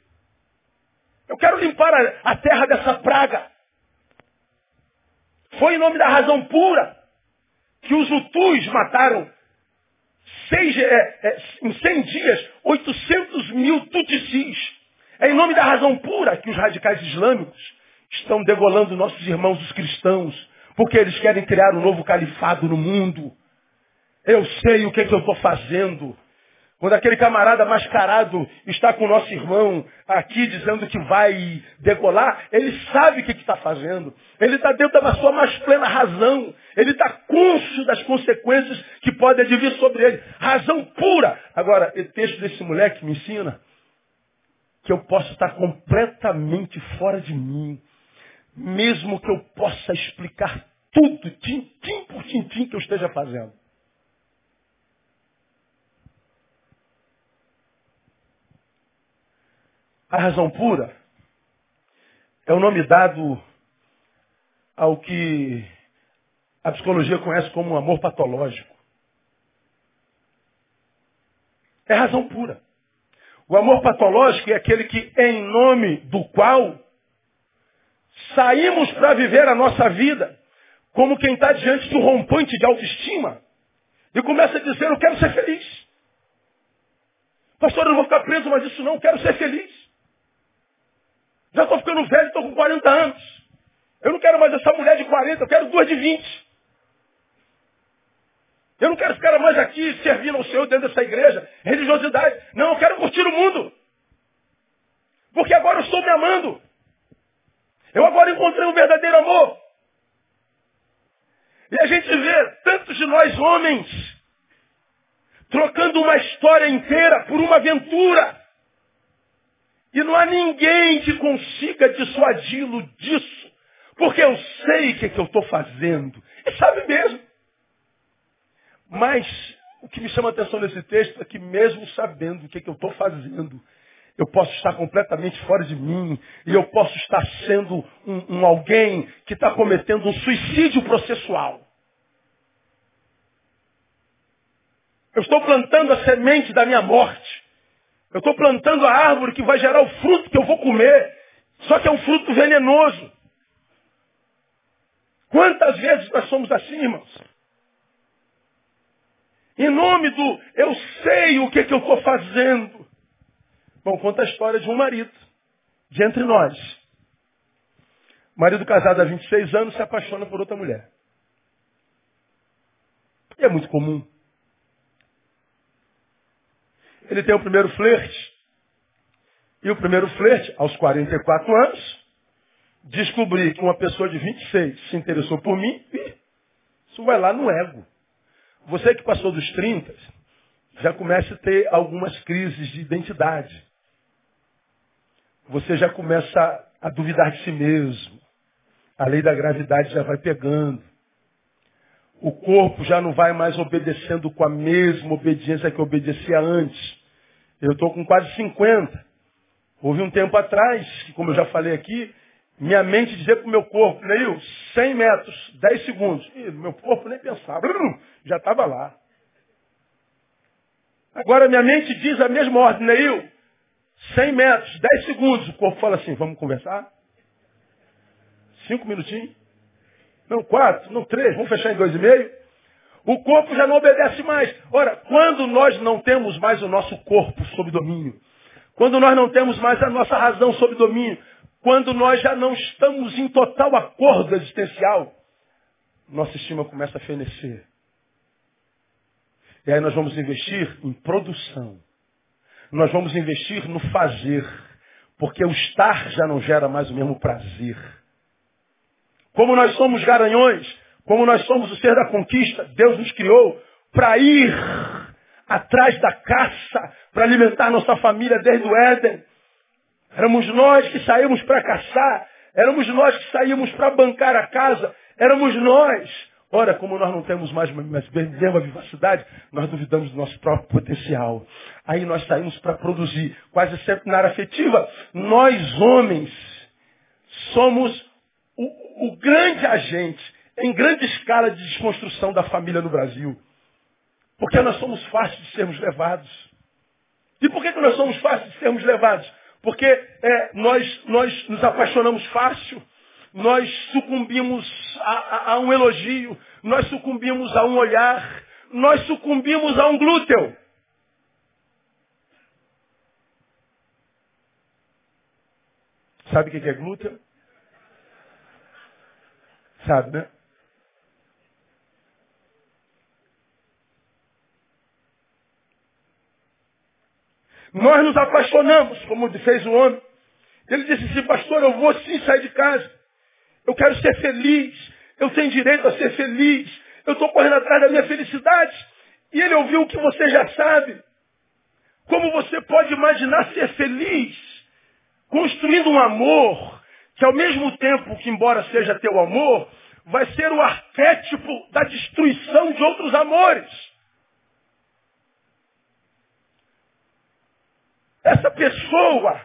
Eu quero limpar a terra dessa praga. Foi em nome da razão pura que os Hutus mataram seis, é, é, em 100 dias 800 mil Tutsis. É em nome da razão pura que os radicais islâmicos estão degolando nossos irmãos os cristãos, porque eles querem criar um novo califado no mundo. Eu sei o que, é que eu estou fazendo. Quando aquele camarada mascarado está com o nosso irmão aqui dizendo que vai decolar, ele sabe o que está fazendo. Ele está dentro da sua mais plena razão. Ele está consciente das consequências que podem advir sobre ele. Razão pura. Agora, o texto desse moleque me ensina que eu posso estar completamente fora de mim. Mesmo que eu possa explicar tudo, tintim por tintim que eu esteja fazendo. A razão pura é o nome dado ao que a psicologia conhece como amor patológico. É razão pura. O amor patológico é aquele que, em nome do qual saímos para viver a nossa vida como quem está diante de um rompante de autoestima e começa a dizer, eu quero ser feliz. Pastor, eu não vou ficar preso mas isso não, eu quero ser feliz. Já estou ficando velho, estou com 40 anos. Eu não quero mais essa mulher de 40, eu quero duas de 20. Eu não quero ficar mais aqui servindo ao Senhor dentro dessa igreja, religiosidade. Não, eu quero curtir o mundo. Porque agora eu estou me amando. Eu agora encontrei um verdadeiro amor. E a gente vê tantos de nós homens trocando uma história inteira por uma aventura. E não há ninguém que consiga dissuadi-lo disso. Porque eu sei o que, é que eu estou fazendo. E sabe mesmo. Mas o que me chama a atenção nesse texto é que mesmo sabendo o que, é que eu estou fazendo, eu posso estar completamente fora de mim e eu posso estar sendo um, um alguém que está cometendo um suicídio processual. Eu estou plantando a semente da minha morte. Eu estou plantando a árvore que vai gerar o fruto que eu vou comer. Só que é um fruto venenoso. Quantas vezes nós somos assim, irmãos? Em nome do eu sei o que, que eu estou fazendo. Bom, conta a história de um marido, de entre nós. marido casado há 26 anos se apaixona por outra mulher. E é muito comum. Ele tem o primeiro flerte. E o primeiro flerte, aos 44 anos, descobri que uma pessoa de 26 se interessou por mim, e isso vai lá no ego. Você que passou dos 30, já começa a ter algumas crises de identidade. Você já começa a duvidar de si mesmo. A lei da gravidade já vai pegando. O corpo já não vai mais obedecendo com a mesma obediência que obedecia antes. Eu estou com quase 50. Houve um tempo atrás, que como eu já falei aqui, minha mente dizia para o meu corpo, Neil, 100 metros, 10 segundos. E meu corpo nem pensava, [laughs] já estava lá. Agora minha mente diz a mesma ordem, Neil, 100 metros, 10 segundos. O corpo fala assim, vamos conversar? Cinco minutinhos? Não, quatro, não, três, vamos fechar em dois e meio? O corpo já não obedece mais. Ora, quando nós não temos mais o nosso corpo sob domínio, quando nós não temos mais a nossa razão sob domínio, quando nós já não estamos em total acordo existencial, nossa estima começa a fenecer. E aí nós vamos investir em produção. Nós vamos investir no fazer. Porque o estar já não gera mais o mesmo prazer. Como nós somos garanhões, como nós somos o ser da conquista, Deus nos criou para ir atrás da caça, para alimentar nossa família desde o Éden. Éramos nós que saímos para caçar. Éramos nós que saímos para bancar a casa. Éramos nós. Ora, como nós não temos mais mesma vivacidade, nós duvidamos do nosso próprio potencial. Aí nós saímos para produzir, quase sempre na área afetiva. Nós, homens, somos o, o grande agente, em grande escala de desconstrução da família no Brasil. Porque nós somos fáceis de sermos levados. E por que, que nós somos fáceis de sermos levados? Porque é, nós, nós nos apaixonamos fácil, nós sucumbimos a, a, a um elogio, nós sucumbimos a um olhar, nós sucumbimos a um glúteo. Sabe o que é glúteo? Sabe, né? Nós nos apaixonamos, como fez o homem. Ele disse assim, pastor, eu vou sim sair de casa. Eu quero ser feliz. Eu tenho direito a ser feliz. Eu estou correndo atrás da minha felicidade. E ele ouviu o que você já sabe. Como você pode imaginar ser feliz construindo um amor que ao mesmo tempo que embora seja teu amor, vai ser o arquétipo da destruição de outros amores. Essa pessoa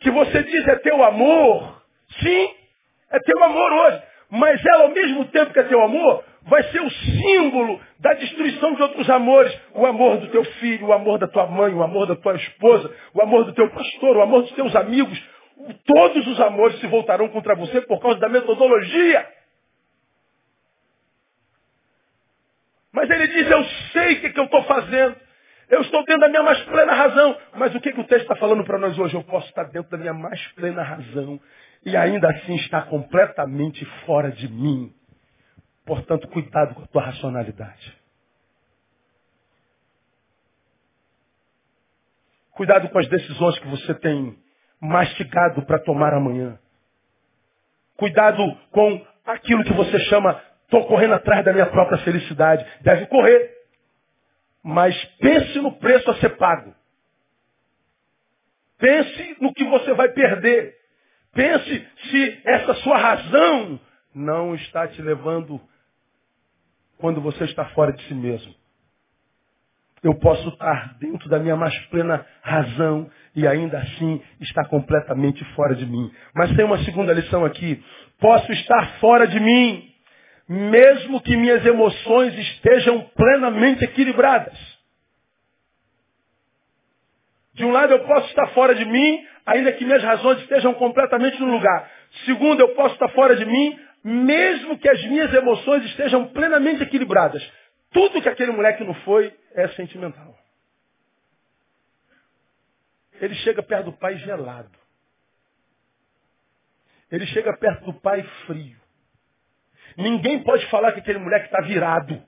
que você diz é teu amor, sim, é teu amor hoje. Mas ela, ao mesmo tempo que é teu amor, vai ser o símbolo da destruição de outros amores. O amor do teu filho, o amor da tua mãe, o amor da tua esposa, o amor do teu pastor, o amor dos teus amigos. Todos os amores se voltarão contra você por causa da metodologia. Mas ele diz, eu sei o que, que eu estou fazendo. Eu estou dentro da minha mais plena razão. Mas o que, que o texto está falando para nós hoje? Eu posso estar dentro da minha mais plena razão e ainda assim está completamente fora de mim. Portanto, cuidado com a tua racionalidade. Cuidado com as decisões que você tem mastigado para tomar amanhã. Cuidado com aquilo que você chama, estou correndo atrás da minha própria felicidade. Deve correr. Mas pense no preço a ser pago. Pense no que você vai perder. Pense se essa sua razão não está te levando quando você está fora de si mesmo. Eu posso estar dentro da minha mais plena razão e ainda assim estar completamente fora de mim. Mas tem uma segunda lição aqui. Posso estar fora de mim, mesmo que minhas emoções estejam plenamente equilibradas. De um lado eu posso estar fora de mim, ainda que minhas razões estejam completamente no lugar. Segundo, eu posso estar fora de mim, mesmo que as minhas emoções estejam plenamente equilibradas. Tudo que aquele moleque não foi é sentimental. Ele chega perto do pai gelado. Ele chega perto do pai frio. Ninguém pode falar que aquele moleque está virado.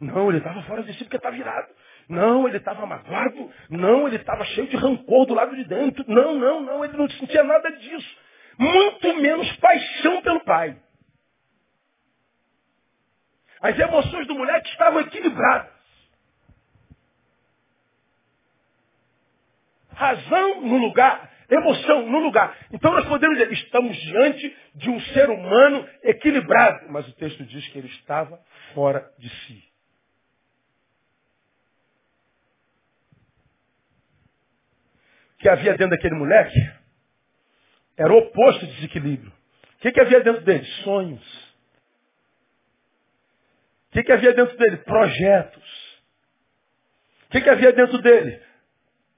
Não, ele estava fora de si porque está virado. Não, ele estava magoado. Não, ele estava cheio de rancor do lado de dentro. Não, não, não, ele não sentia nada disso. Muito menos paixão pelo pai. As emoções do moleque estavam equilibradas. Razão no lugar, emoção no lugar. Então nós podemos dizer, estamos diante de um ser humano equilibrado. Mas o texto diz que ele estava fora de si. O que havia dentro daquele moleque era o oposto de desequilíbrio. O que, que havia dentro dele? Sonhos que, que havia dentro dele? Projetos. O que, que havia dentro dele?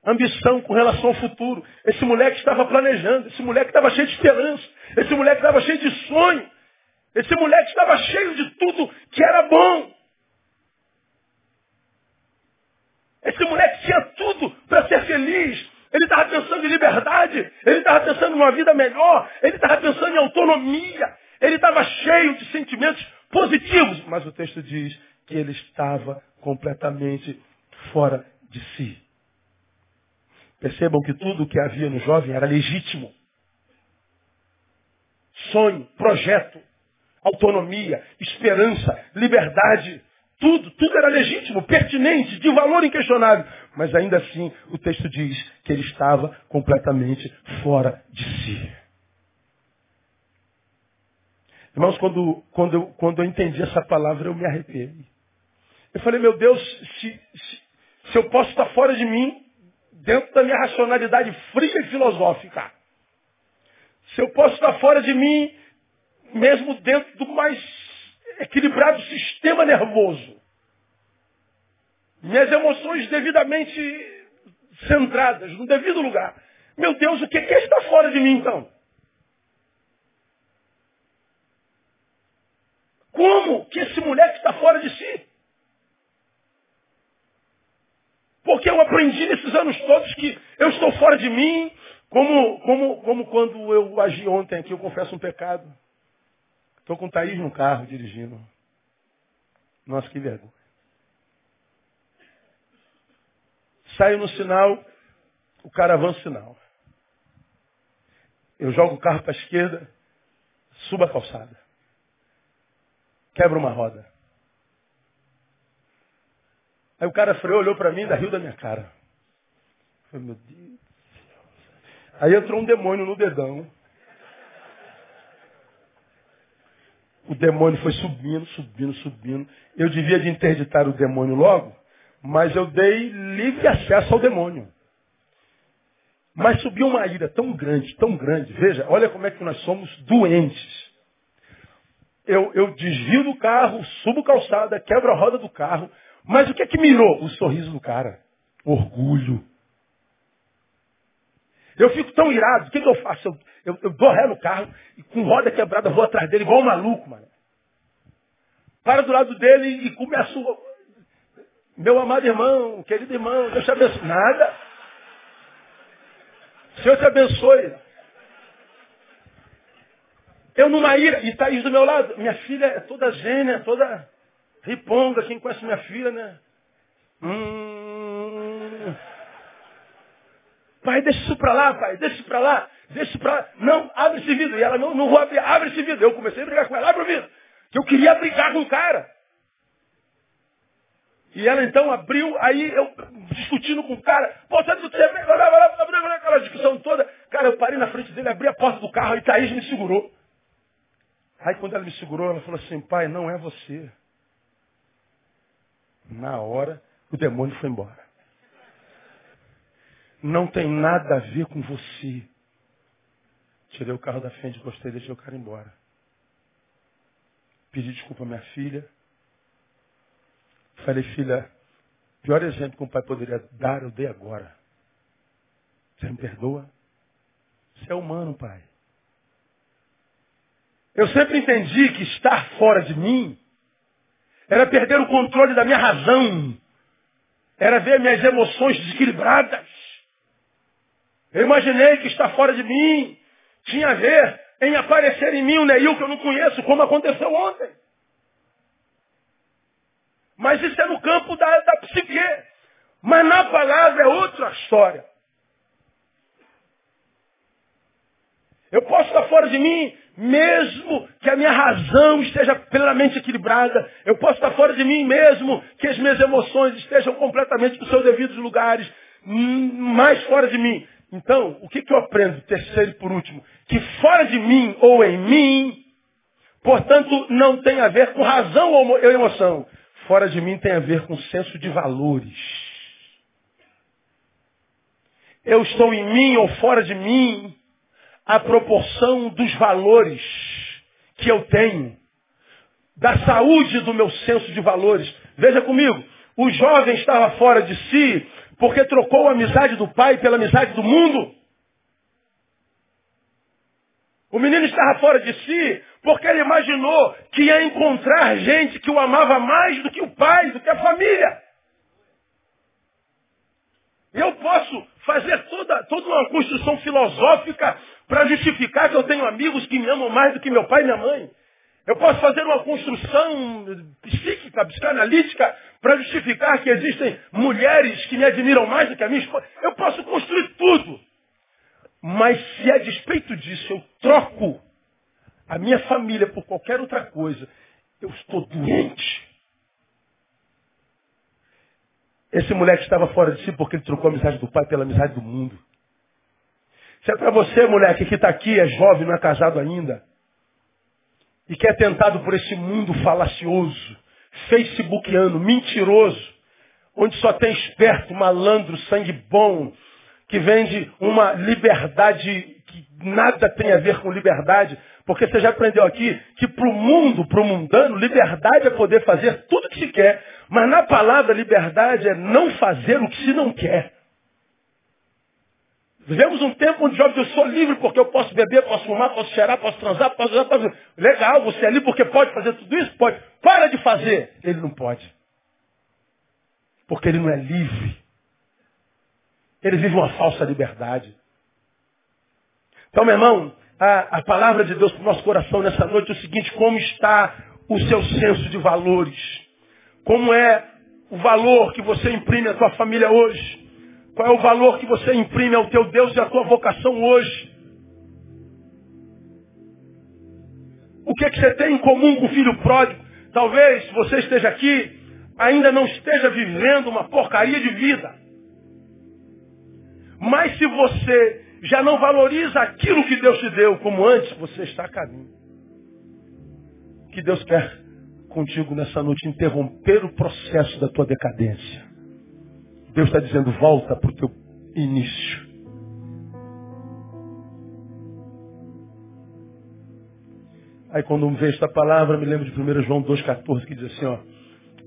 Ambição com relação ao futuro. Esse moleque estava planejando, esse moleque estava cheio de esperança, esse moleque estava cheio de sonho, esse moleque estava cheio de tudo que era bom. Esse moleque tinha tudo para ser feliz. Ele estava pensando em liberdade, ele estava pensando em uma vida melhor, ele estava pensando em autonomia, ele estava cheio de sentimentos positivos. Mas o texto diz que ele estava completamente fora de si. Percebam que tudo o que havia no jovem era legítimo. Sonho, projeto, autonomia, esperança, liberdade, tudo, tudo era legítimo, pertinente, de valor inquestionável. Mas ainda assim, o texto diz que ele estava completamente fora de si. Irmãos, quando, quando, eu, quando eu entendi essa palavra, eu me arrepiei. Eu falei, meu Deus, se, se, se eu posso estar fora de mim, dentro da minha racionalidade fria e filosófica, se eu posso estar fora de mim, mesmo dentro do mais equilibrado sistema nervoso, minhas emoções devidamente centradas, no devido lugar. Meu Deus, o que é estar fora de mim então? Como que esse moleque está fora de si? Porque eu aprendi nesses anos todos que eu estou fora de mim, como, como, como quando eu agi ontem aqui, eu confesso um pecado. Estou com o Thaís no carro dirigindo. Nossa, que vergonha. Saio no sinal, o cara avança o sinal. Eu jogo o carro para a esquerda, subo a calçada quebra uma roda. Aí o cara freou, olhou para mim e riu da minha cara. Falei, meu Deus. Aí entrou um demônio no dedão. O demônio foi subindo, subindo, subindo. Eu devia de interditar o demônio logo, mas eu dei livre acesso ao demônio. Mas subiu uma ira tão grande, tão grande. Veja, olha como é que nós somos doentes. Eu, eu desvio do carro, subo calçada, quebro a roda do carro. Mas o que é que mirou? O sorriso do cara. Orgulho. Eu fico tão irado, o que, que eu faço? Eu, eu, eu, dou ré no carro e com roda quebrada vou atrás dele igual um maluco, mano. Para do lado dele e começo. Meu amado irmão, querido irmão, Deus te abençoe. Nada. Senhor te abençoe. Eu numa ira, e Thaís do meu lado, minha filha é toda gênia, toda riponga, quem conhece minha filha, né? Hum, pai, deixa isso pra lá, pai, deixa isso pra lá, deixa isso pra lá. Não, abre esse vidro. E ela, não, não vou abrir, abre esse vidro. Eu comecei a brigar com ela, abre o vidro. Que eu queria brigar com o cara. E ela então abriu, aí eu discutindo com o cara, pô, você aquela discussão toda. Cara, eu parei na frente dele, abri a porta do carro e Thaís me segurou. Aí quando ela me segurou, ela falou assim, pai, não é você. Na hora, o demônio foi embora. Não tem nada a ver com você. Tirei o carro da frente, gostei, deixei o cara embora. Pedi desculpa à minha filha. Falei, filha, pior exemplo que um pai poderia dar, eu dei agora. Você me perdoa? Você é humano, pai. Eu sempre entendi que estar fora de mim era perder o controle da minha razão. Era ver minhas emoções desequilibradas. Eu imaginei que estar fora de mim tinha a ver em aparecer em mim um Neil que eu não conheço, como aconteceu ontem. Mas isso é no campo da, da psique. Mas na palavra é outra história. Eu posso estar fora de mim, mesmo que a minha razão esteja plenamente equilibrada. Eu posso estar fora de mim mesmo, que as minhas emoções estejam completamente nos seus devidos lugares, hum, mais fora de mim. Então, o que, que eu aprendo, terceiro e por último? Que fora de mim ou em mim, portanto, não tem a ver com razão ou emoção. Fora de mim tem a ver com senso de valores. Eu estou em mim ou fora de mim, a proporção dos valores que eu tenho, da saúde do meu senso de valores. Veja comigo, o jovem estava fora de si porque trocou a amizade do pai pela amizade do mundo. O menino estava fora de si porque ele imaginou que ia encontrar gente que o amava mais do que o pai, do que a família. Eu posso fazer toda, toda uma construção filosófica para justificar que eu tenho amigos que me amam mais do que meu pai e minha mãe. Eu posso fazer uma construção psíquica, psicanalítica, para justificar que existem mulheres que me admiram mais do que a minha esposa. Eu posso construir tudo. Mas se a despeito disso eu troco a minha família por qualquer outra coisa, eu estou doente. Esse moleque estava fora de si porque ele trocou a amizade do pai pela amizade do mundo. Se é para você, moleque, que está aqui, é jovem, não é casado ainda, e que é tentado por esse mundo falacioso, facebookiano, mentiroso, onde só tem esperto, malandro, sangue bom, que vende uma liberdade que nada tem a ver com liberdade, porque você já aprendeu aqui que para o mundo, para o mundano, liberdade é poder fazer tudo o que se quer, mas na palavra liberdade é não fazer o que se não quer. Vivemos um tempo onde jovens, eu sou livre porque eu posso beber, posso fumar, posso cheirar, posso transar, posso usar, posso... Legal, você é livre porque pode fazer tudo isso? Pode. Para de fazer. Ele não pode. Porque ele não é livre. Ele vive uma falsa liberdade. Então, meu irmão, a, a palavra de Deus para o nosso coração nessa noite é o seguinte, como está o seu senso de valores? Como é o valor que você imprime à sua família hoje? Qual é o valor que você imprime ao teu Deus e à tua vocação hoje? O que, é que você tem em comum com o filho pródigo? Talvez você esteja aqui, ainda não esteja vivendo uma porcaria de vida. Mas se você já não valoriza aquilo que Deus te deu como antes, você está a caminho. Que Deus quer contigo nessa noite interromper o processo da tua decadência. Deus está dizendo, volta para o teu início. Aí quando vejo esta palavra, me lembro de 1 João 2,14, que diz assim, ó,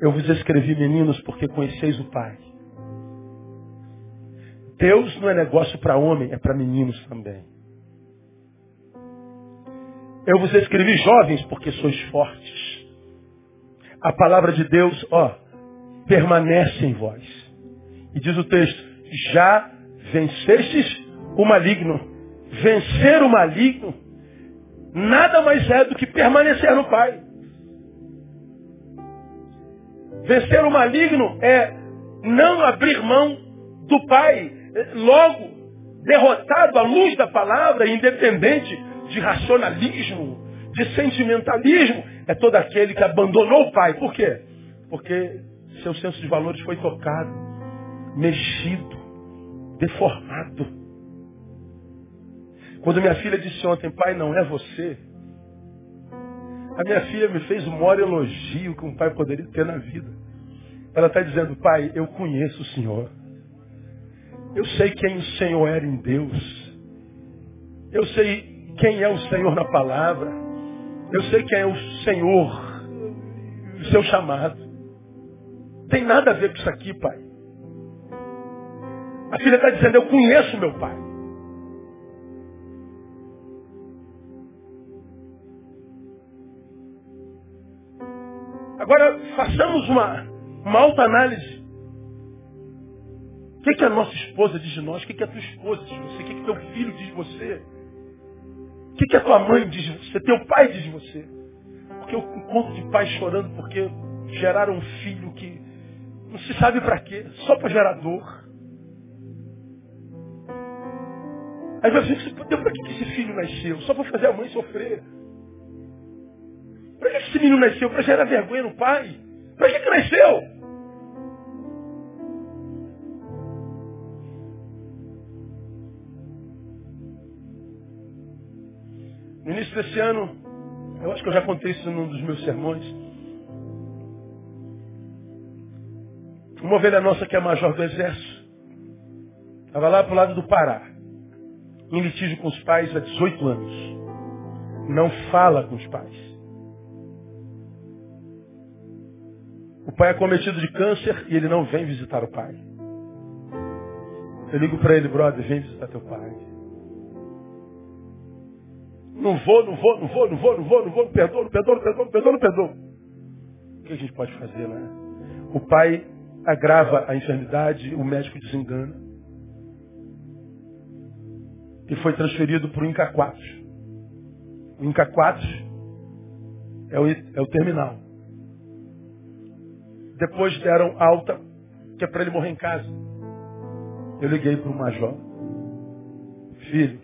eu vos escrevi, meninos, porque conheceis o Pai. Deus não é negócio para homem, é para meninos também. Eu vos escrevi jovens porque sois fortes. A palavra de Deus, ó, permanece em vós. E diz o texto, já vencestes o maligno. Vencer o maligno nada mais é do que permanecer no Pai. Vencer o maligno é não abrir mão do Pai. Logo, derrotado à luz da palavra, independente de racionalismo, de sentimentalismo, é todo aquele que abandonou o Pai. Por quê? Porque seu senso de valores foi tocado, mexido, deformado. Quando minha filha disse ontem, pai, não é você. A minha filha me fez o maior elogio que um pai poderia ter na vida. Ela está dizendo, pai, eu conheço o Senhor. Eu sei quem o Senhor era em Deus. Eu sei quem é o Senhor na palavra. Eu sei quem é o Senhor, o seu chamado. Tem nada a ver com isso aqui, pai. A filha está dizendo, eu conheço meu pai. Agora, façamos uma, uma alta análise. O que, que a nossa esposa diz de nós? O que, que a tua esposa diz de você? O que, que teu filho diz de você? O que, que a tua mãe diz de você? Teu pai diz de você? Porque eu encontro de pais chorando porque geraram um filho que não se sabe para quê, só para gerar dor. Aí você diz, para que esse filho nasceu? Só para fazer a mãe sofrer. Para que esse menino nasceu? Para gerar vergonha no pai? Para que, que nasceu? No início desse ano, eu acho que eu já contei isso num dos meus sermões. Uma ovelha nossa que é major do exército, estava lá para o lado do Pará, em litígio com os pais há 18 anos. Não fala com os pais. O pai é cometido de câncer e ele não vem visitar o pai. Eu ligo para ele, brother, vem visitar teu pai. Não vou, não vou, não vou, não vou, não vou, não vou, não perdoa, não perdoa, não perdoa, não perdoa, não perdoa. O que a gente pode fazer, né? O pai agrava a enfermidade, o médico desengana. E foi transferido para o INCA 4. O INCA 4 é o, é o terminal. Depois deram alta, que é para ele morrer em casa. Eu liguei para o major. Filho,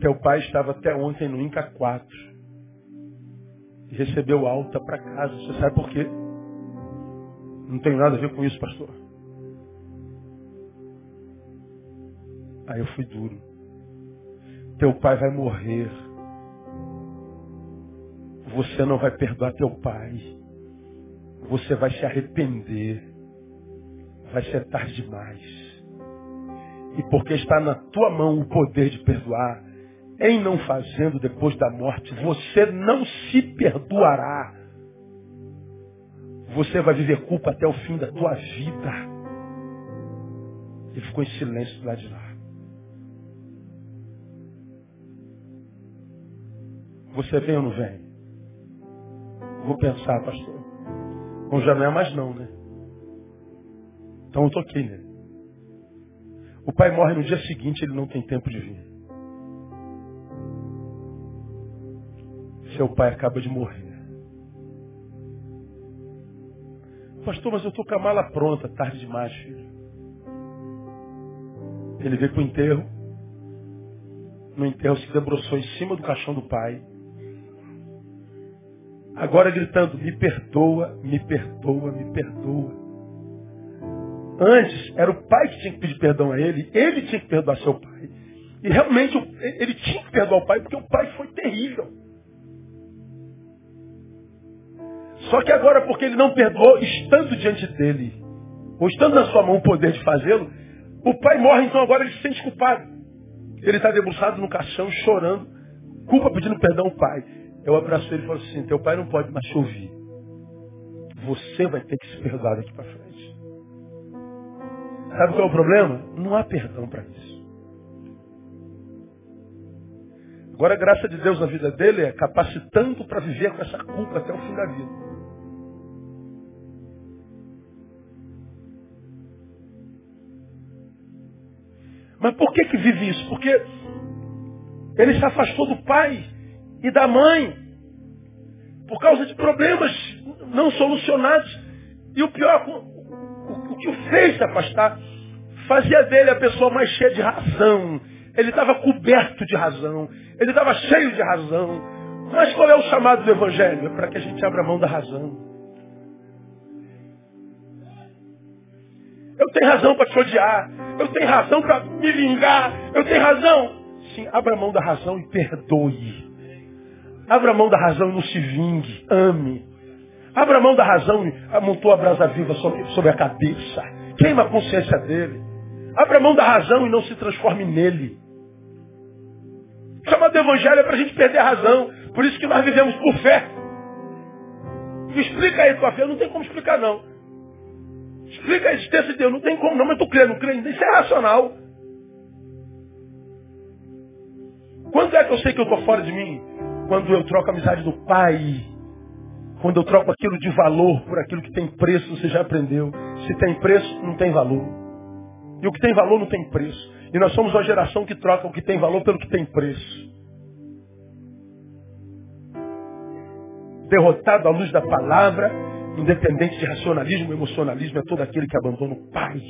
teu pai estava até ontem no Inca 4 e recebeu alta para casa. Você sabe por quê? Não tem nada a ver com isso, pastor. Aí eu fui duro. Teu pai vai morrer. Você não vai perdoar teu pai você vai se arrepender. Vai ser tarde demais. E porque está na tua mão o poder de perdoar, em não fazendo depois da morte, você não se perdoará. Você vai viver culpa até o fim da tua vida. Ele ficou em silêncio do lado de lá. Você vem ou não vem? Vou pensar, pastor. Bom, já não é mais não, né? Então eu toquei nele. O pai morre no dia seguinte, ele não tem tempo de vir. Seu pai acaba de morrer. Pastor, mas eu estou com a mala pronta, tarde demais, filho. Ele veio para o enterro. No enterro se debruçou em cima do caixão do pai. Agora gritando, me perdoa, me perdoa, me perdoa. Antes era o pai que tinha que pedir perdão a ele, ele tinha que perdoar seu pai. E realmente ele tinha que perdoar o pai porque o pai foi terrível. Só que agora, porque ele não perdoou, estando diante dele, ou estando na sua mão o poder de fazê-lo, o pai morre, então agora ele se sente culpado. Ele está debruçado no caixão, chorando, culpa pedindo perdão ao pai. Eu abraço ele e falo assim, teu pai não pode mais te ouvir. Você vai ter que se perdoar daqui para frente. Sabe qual é o problema? Não há perdão para isso. Agora a graça de Deus na vida dele é capacitando para viver com essa culpa até o fim da vida. Mas por que que vive isso? Porque ele se afastou do pai e da mãe por causa de problemas não solucionados. E o pior, o, que o fez se afastar, fazia dele a pessoa mais cheia de razão. Ele estava coberto de razão. Ele estava cheio de razão. Mas qual é o chamado do Evangelho? É para que a gente abra mão da razão. Eu tenho razão para te odiar. Eu tenho razão para me vingar. Eu tenho razão. Sim, abra mão da razão e perdoe. Abra mão da razão e não se vingue. Ame. Abra mão da razão e amontou a brasa viva sobre, a cabeça. Queima a consciência dele. Abra mão da razão e não se transforme nele. O chamado do Evangelho é para a gente perder a razão. Por isso que nós vivemos por fé. Me explica aí tua fé. Não tem como explicar, não. Explica a existência de Deus. Não tem como, não, mas tu crê, não crê. Isso é racional. Quando é que eu sei que eu estou fora de mim? Quando eu troco a amizade do Pai. Quando eu troco aquilo de valor por aquilo que tem preço, você já aprendeu. Se tem preço, não tem valor. E o que tem valor não tem preço. E nós somos uma geração que troca o que tem valor pelo que tem preço. Derrotado à luz da palavra, independente de racionalismo, emocionalismo, é todo aquele que abandona o pai.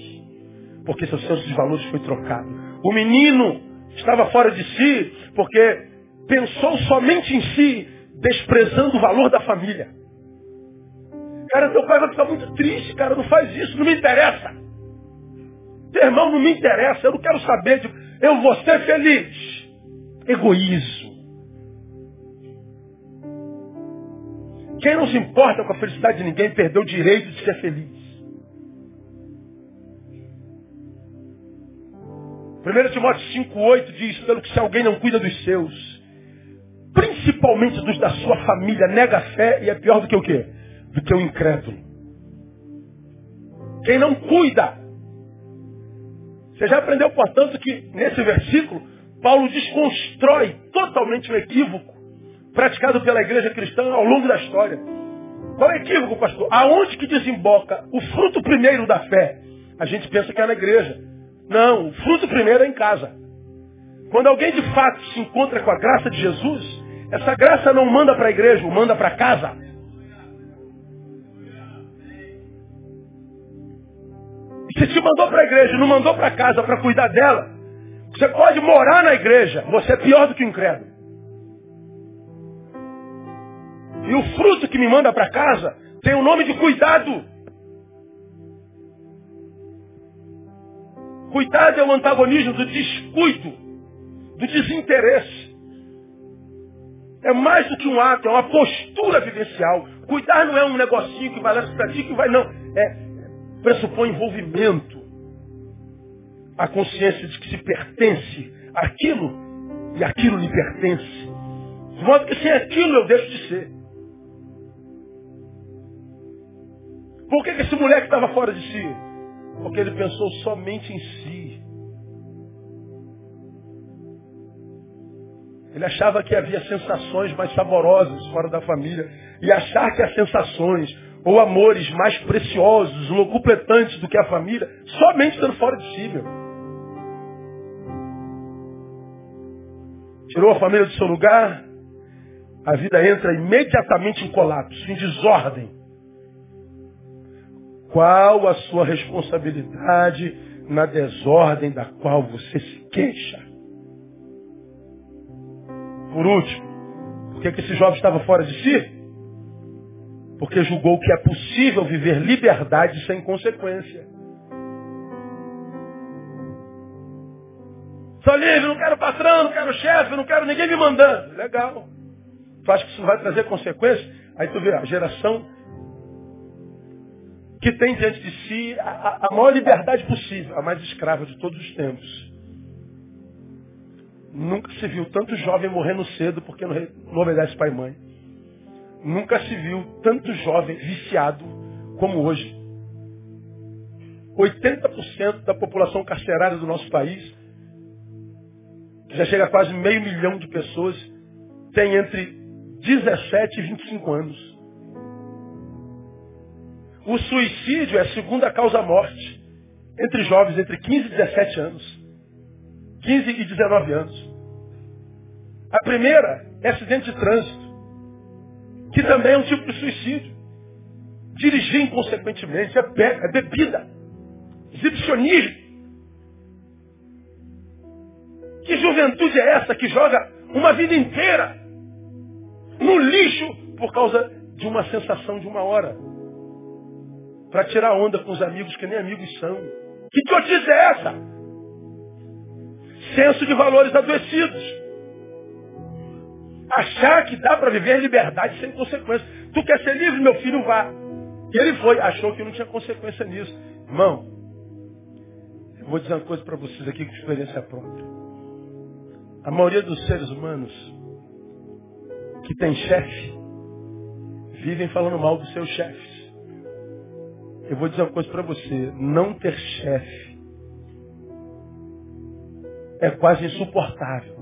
Porque seu senso de valores foi trocado. O menino estava fora de si porque pensou somente em si, desprezando o valor da família. Cara, teu pai vai ficar muito triste, cara, não faz isso, não me interessa. Teu irmão não me interessa, eu não quero saber de. Eu vou ser feliz. Egoísmo. Quem não se importa com a felicidade de ninguém perdeu o direito de ser feliz. 1 Timóteo 5,8 diz, pelo que se alguém não cuida dos seus, principalmente dos da sua família, nega a fé e é pior do que o quê? Do que o incrédulo. Quem não cuida. Você já aprendeu, portanto, que nesse versículo, Paulo desconstrói totalmente o equívoco praticado pela igreja cristã ao longo da história. Qual é o equívoco, pastor? Aonde que desemboca o fruto primeiro da fé? A gente pensa que é na igreja. Não, o fruto primeiro é em casa. Quando alguém de fato se encontra com a graça de Jesus, essa graça não manda para a igreja, manda para casa. E se te mandou para a igreja não mandou para casa para cuidar dela, você pode morar na igreja, você é pior do que o incrédulo. E o fruto que me manda para casa tem o nome de cuidado. Cuidado é o antagonismo do descuido, do desinteresse. É mais do que um ato, é uma postura vivencial. Cuidar não é um negocinho que vai lá para ti, que vai, não. É, pressupõe envolvimento. A consciência de que se pertence àquilo e aquilo lhe pertence. De modo que sem aquilo eu deixo de ser. Por que, que esse moleque estava fora de si? Porque ele pensou somente em si. Ele achava que havia sensações mais saborosas fora da família. E achar que as sensações ou amores mais preciosos, locupletantes do que a família, somente estando fora de si, meu. Tirou a família do seu lugar, a vida entra imediatamente em colapso, em desordem. Qual a sua responsabilidade na desordem da qual você se queixa? Por último, por que esse jovem estava fora de si? Porque julgou que é possível viver liberdade sem consequência. Sou livre, não quero patrão, não quero chefe, não quero ninguém me mandando. Legal. Tu acha que isso vai trazer consequências? Aí tu vê a geração que tem diante de si a, a maior liberdade possível, a mais escrava de todos os tempos. Nunca se viu tanto jovem morrendo cedo porque não, obedece pai e mãe. Nunca se viu tanto jovem viciado como hoje. 80% da população carcerária do nosso país, que já chega a quase meio milhão de pessoas, tem entre 17 e 25 anos. O suicídio é a segunda causa morte entre jovens entre 15 e 17 anos. 15 e 19 anos. A primeira é acidente de trânsito, que também é um tipo de suicídio. Dirigir inconsequentemente é, be é bebida, exibicionismo. Que juventude é essa que joga uma vida inteira no lixo por causa de uma sensação de uma hora? Para tirar onda com os amigos que nem amigos são. Que idiotice é essa? Senso de valores adoecidos. Achar que dá para viver liberdade sem consequência. Tu quer ser livre, meu filho, vá. E ele foi, achou que não tinha consequência nisso. Irmão, eu vou dizer uma coisa para vocês aqui com experiência própria. A maioria dos seres humanos que tem chefe vivem falando mal dos seus chefes. Eu vou dizer uma coisa para você. Não ter chefe é quase insuportável.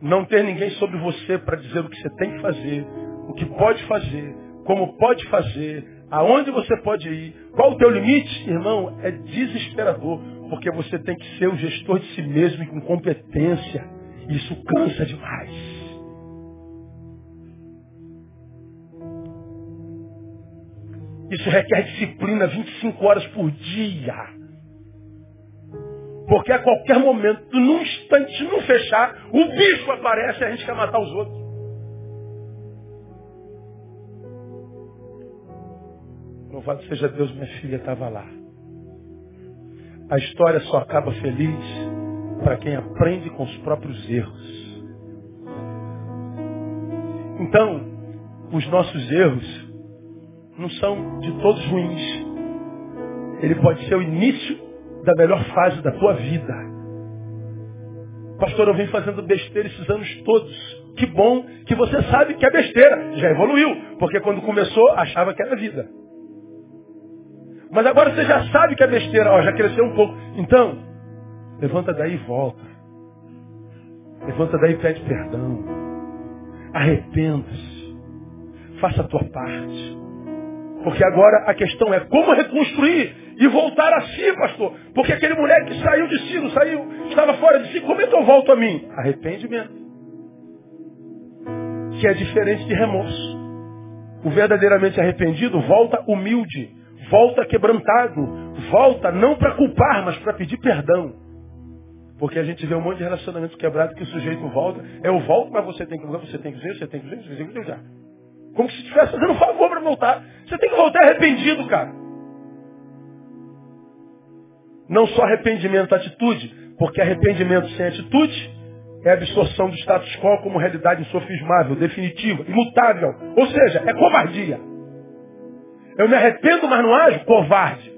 Não ter ninguém sobre você para dizer o que você tem que fazer, o que pode fazer, como pode fazer, aonde você pode ir, qual o teu limite, irmão, é desesperador, porque você tem que ser o gestor de si mesmo e com competência. Isso cansa demais. Isso requer disciplina 25 horas por dia. Porque a qualquer momento, num instante, não fechar, o bicho aparece e a gente quer matar os outros. Louvado seja Deus, minha filha estava lá. A história só acaba feliz para quem aprende com os próprios erros. Então, os nossos erros não são de todos ruins. Ele pode ser o início da melhor fase da tua vida. Pastor, eu venho fazendo besteira esses anos todos. Que bom que você sabe que é besteira. Já evoluiu. Porque quando começou, achava que era vida. Mas agora você já sabe que é besteira. Ó, já cresceu um pouco. Então, levanta daí e volta. Levanta daí e pede perdão. Arrependa-se. Faça a tua parte. Porque agora a questão é como reconstruir e voltar a si, pastor. Porque aquele moleque saiu de si, não saiu, estava fora de si. Como é que eu volto a mim? Arrependimento. Que é diferente de remorso. O verdadeiramente arrependido volta humilde, volta quebrantado, volta não para culpar, mas para pedir perdão. Porque a gente vê um monte de relacionamento quebrado que o sujeito volta. Eu volto, mas você tem que você tem que ver, você tem que ver, você tem que ver. Como se estivesse fazendo um favor para voltar. Você tem que voltar arrependido, cara. Não só arrependimento, atitude. Porque arrependimento sem atitude é a absorção do status quo como realidade insofismável, definitiva, imutável. Ou seja, é covardia. Eu me arrependo, mas não ajo? Covarde.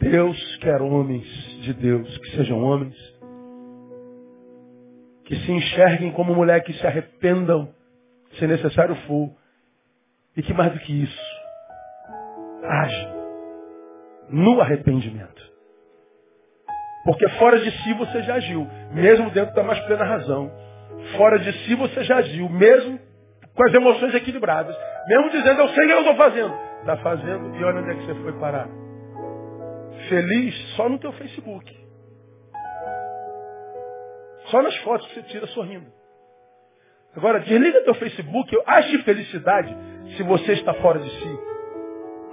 Deus quer homens de Deus, que sejam homens que se enxerguem como mulher que se arrependam, se necessário for, e que mais do que isso, age no arrependimento. Porque fora de si você já agiu, mesmo dentro da mais plena razão. Fora de si você já agiu, mesmo com as emoções equilibradas. Mesmo dizendo, eu sei o que eu estou fazendo. Está fazendo e olha onde é que você foi parar. Feliz só no teu Facebook. Só nas fotos que você tira sorrindo. Agora, desliga teu Facebook, ache felicidade se você está fora de si.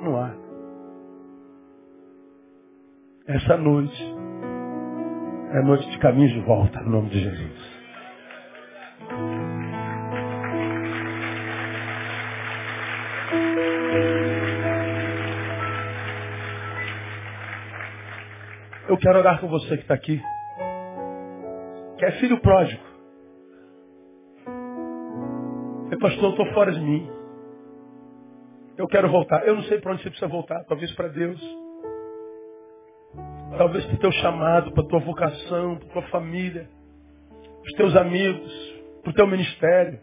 Não há. Essa noite é noite de caminho de volta, no nome de Jesus. Eu quero orar com você que está aqui é filho pródigo. É pastor, eu estou fora de mim. Eu quero voltar. Eu não sei para onde você precisa voltar. Talvez para Deus. Talvez para o teu chamado, para a tua vocação, para a tua família, para os teus amigos, para o teu ministério.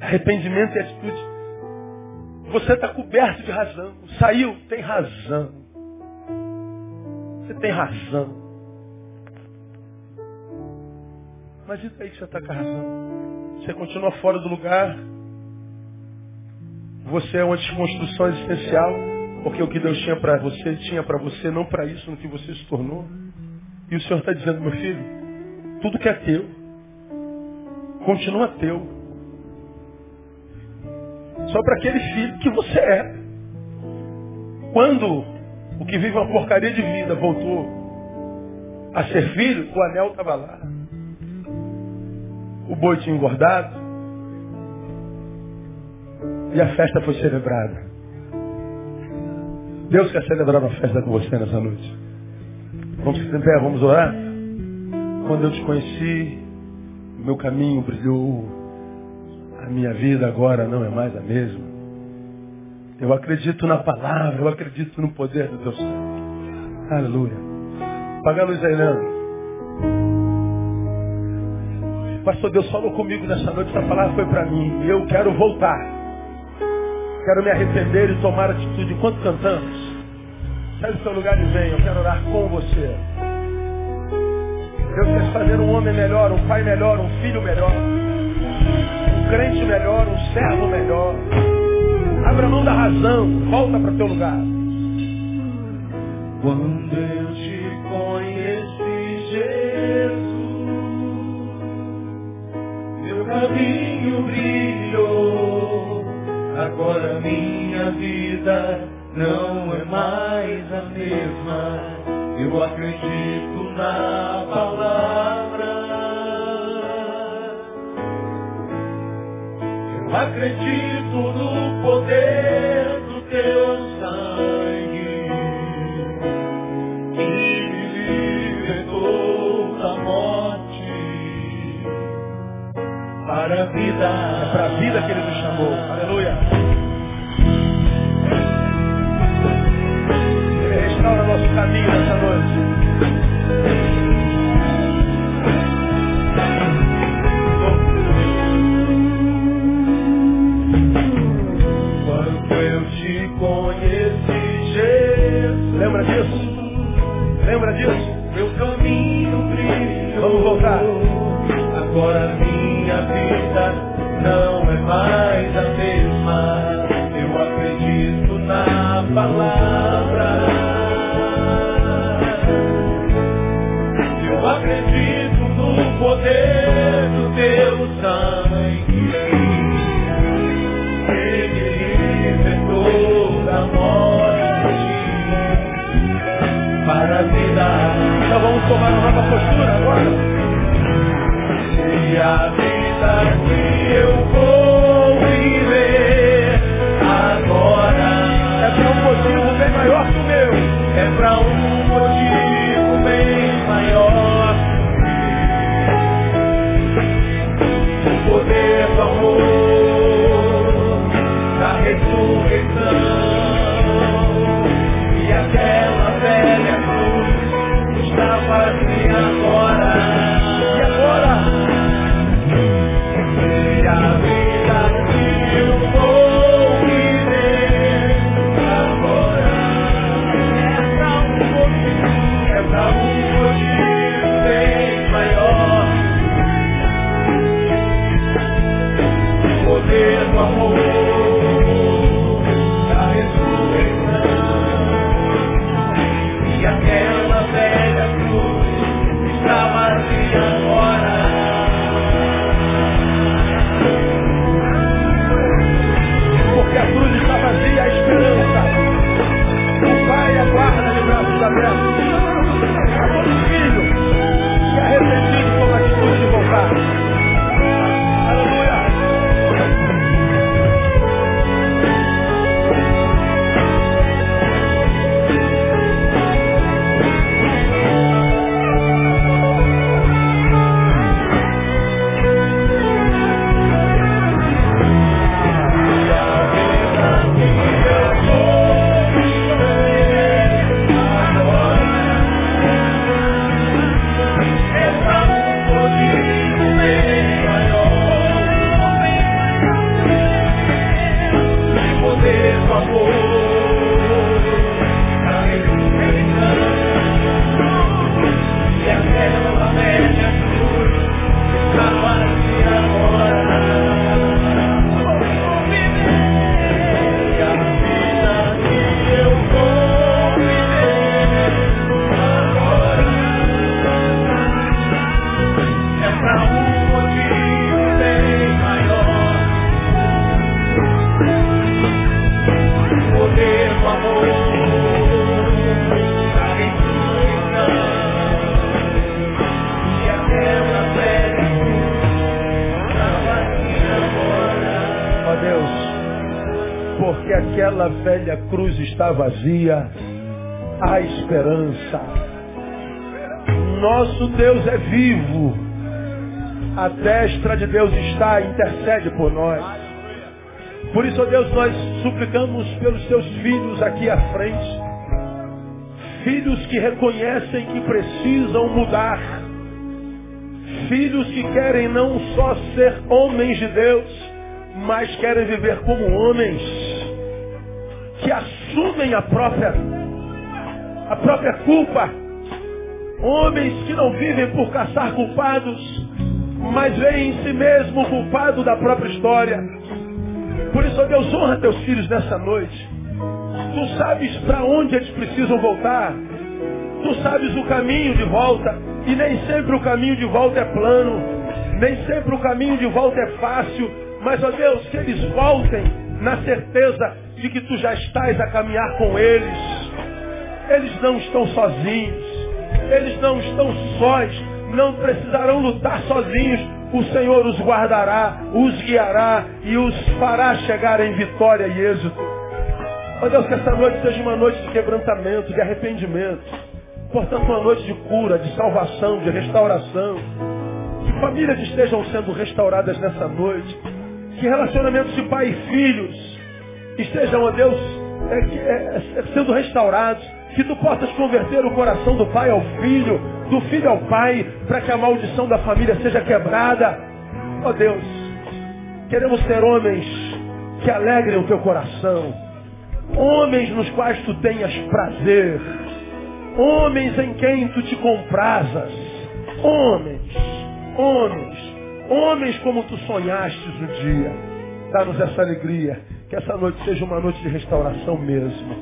Arrependimento e atitude. Você está coberto de razão. Saiu, tem razão. Você tem razão. Mas daí que você está com razão? Você continua fora do lugar. Você é uma desconstrução existencial. Porque o que Deus tinha para você, tinha para você, não para isso no que você se tornou. E o Senhor está dizendo, meu filho, tudo que é teu, continua teu. Só para aquele filho que você é. Quando o que vive uma porcaria de vida voltou a ser filho, o anel estava lá. O boi tinha engordado. E a festa foi celebrada. Deus quer celebrar uma festa com você nessa noite. Vamos se pé, vamos orar? Quando eu te conheci, meu caminho brilhou. A minha vida agora não é mais a mesma. Eu acredito na palavra, eu acredito no poder do Deus. Aleluia. Paga a luz aí, Leandro. Pastor, Deus falou comigo nessa noite, essa palavra foi para mim. E eu quero voltar. Quero me arrepender e tomar atitude. Enquanto cantamos, Sai do seu lugar e vem, eu quero orar com você. Deus quer fazer um homem melhor, um pai melhor, um filho melhor, um crente melhor, um servo melhor. Abra mão da razão, volta para o teu lugar. Quando eu te conheci, Jesus, meu caminho brilhou, agora minha vida não é mais a mesma. Eu acredito na palavra. Acredito no poder está vazia, há esperança. Nosso Deus é vivo. A destra de Deus está, intercede por nós. Por isso, ó Deus, nós suplicamos pelos teus filhos aqui à frente. Filhos que reconhecem que precisam mudar. Filhos que querem não só ser homens de Deus, mas querem viver como homens. A própria, a própria culpa. Homens que não vivem por caçar culpados, mas veem em si mesmo o culpado da própria história. Por isso, ó Deus, honra teus filhos nessa noite. Tu sabes para onde eles precisam voltar. Tu sabes o caminho de volta. E nem sempre o caminho de volta é plano. Nem sempre o caminho de volta é fácil. Mas, ó Deus, que eles voltem na certeza de que tu já estás a caminhar com eles. Eles não estão sozinhos. Eles não estão sós. Não precisarão lutar sozinhos. O Senhor os guardará, os guiará e os fará chegar em vitória e êxito. Ó Deus, que essa noite seja uma noite de quebrantamento, de arrependimento. Portanto, uma noite de cura, de salvação, de restauração. Que famílias estejam sendo restauradas nessa noite. Que relacionamentos de pai e filhos estejam, ó Deus, é, é, é, sendo restaurados. Que tu possas converter o coração do pai ao filho, do filho ao pai, para que a maldição da família seja quebrada. Ó Deus, queremos ser homens que alegrem o teu coração. Homens nos quais tu tenhas prazer. Homens em quem tu te comprazas. Homens, homens, homens como tu sonhastes um dia. Dá-nos essa alegria. Que essa noite seja uma noite de restauração mesmo.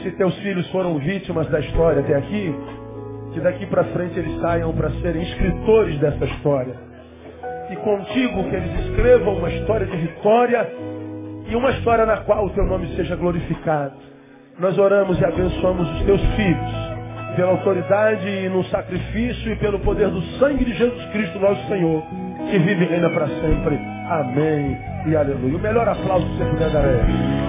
Se teus filhos foram vítimas da história até aqui, que daqui para frente eles saiam para serem escritores dessa história. E contigo que eles escrevam uma história de vitória e uma história na qual o teu nome seja glorificado. Nós oramos e abençoamos os teus filhos, pela autoridade e no sacrifício e pelo poder do sangue de Jesus Cristo, nosso Senhor, que vive e reina para sempre. Amém e aleluia. O melhor aplauso que você puder dar é esse.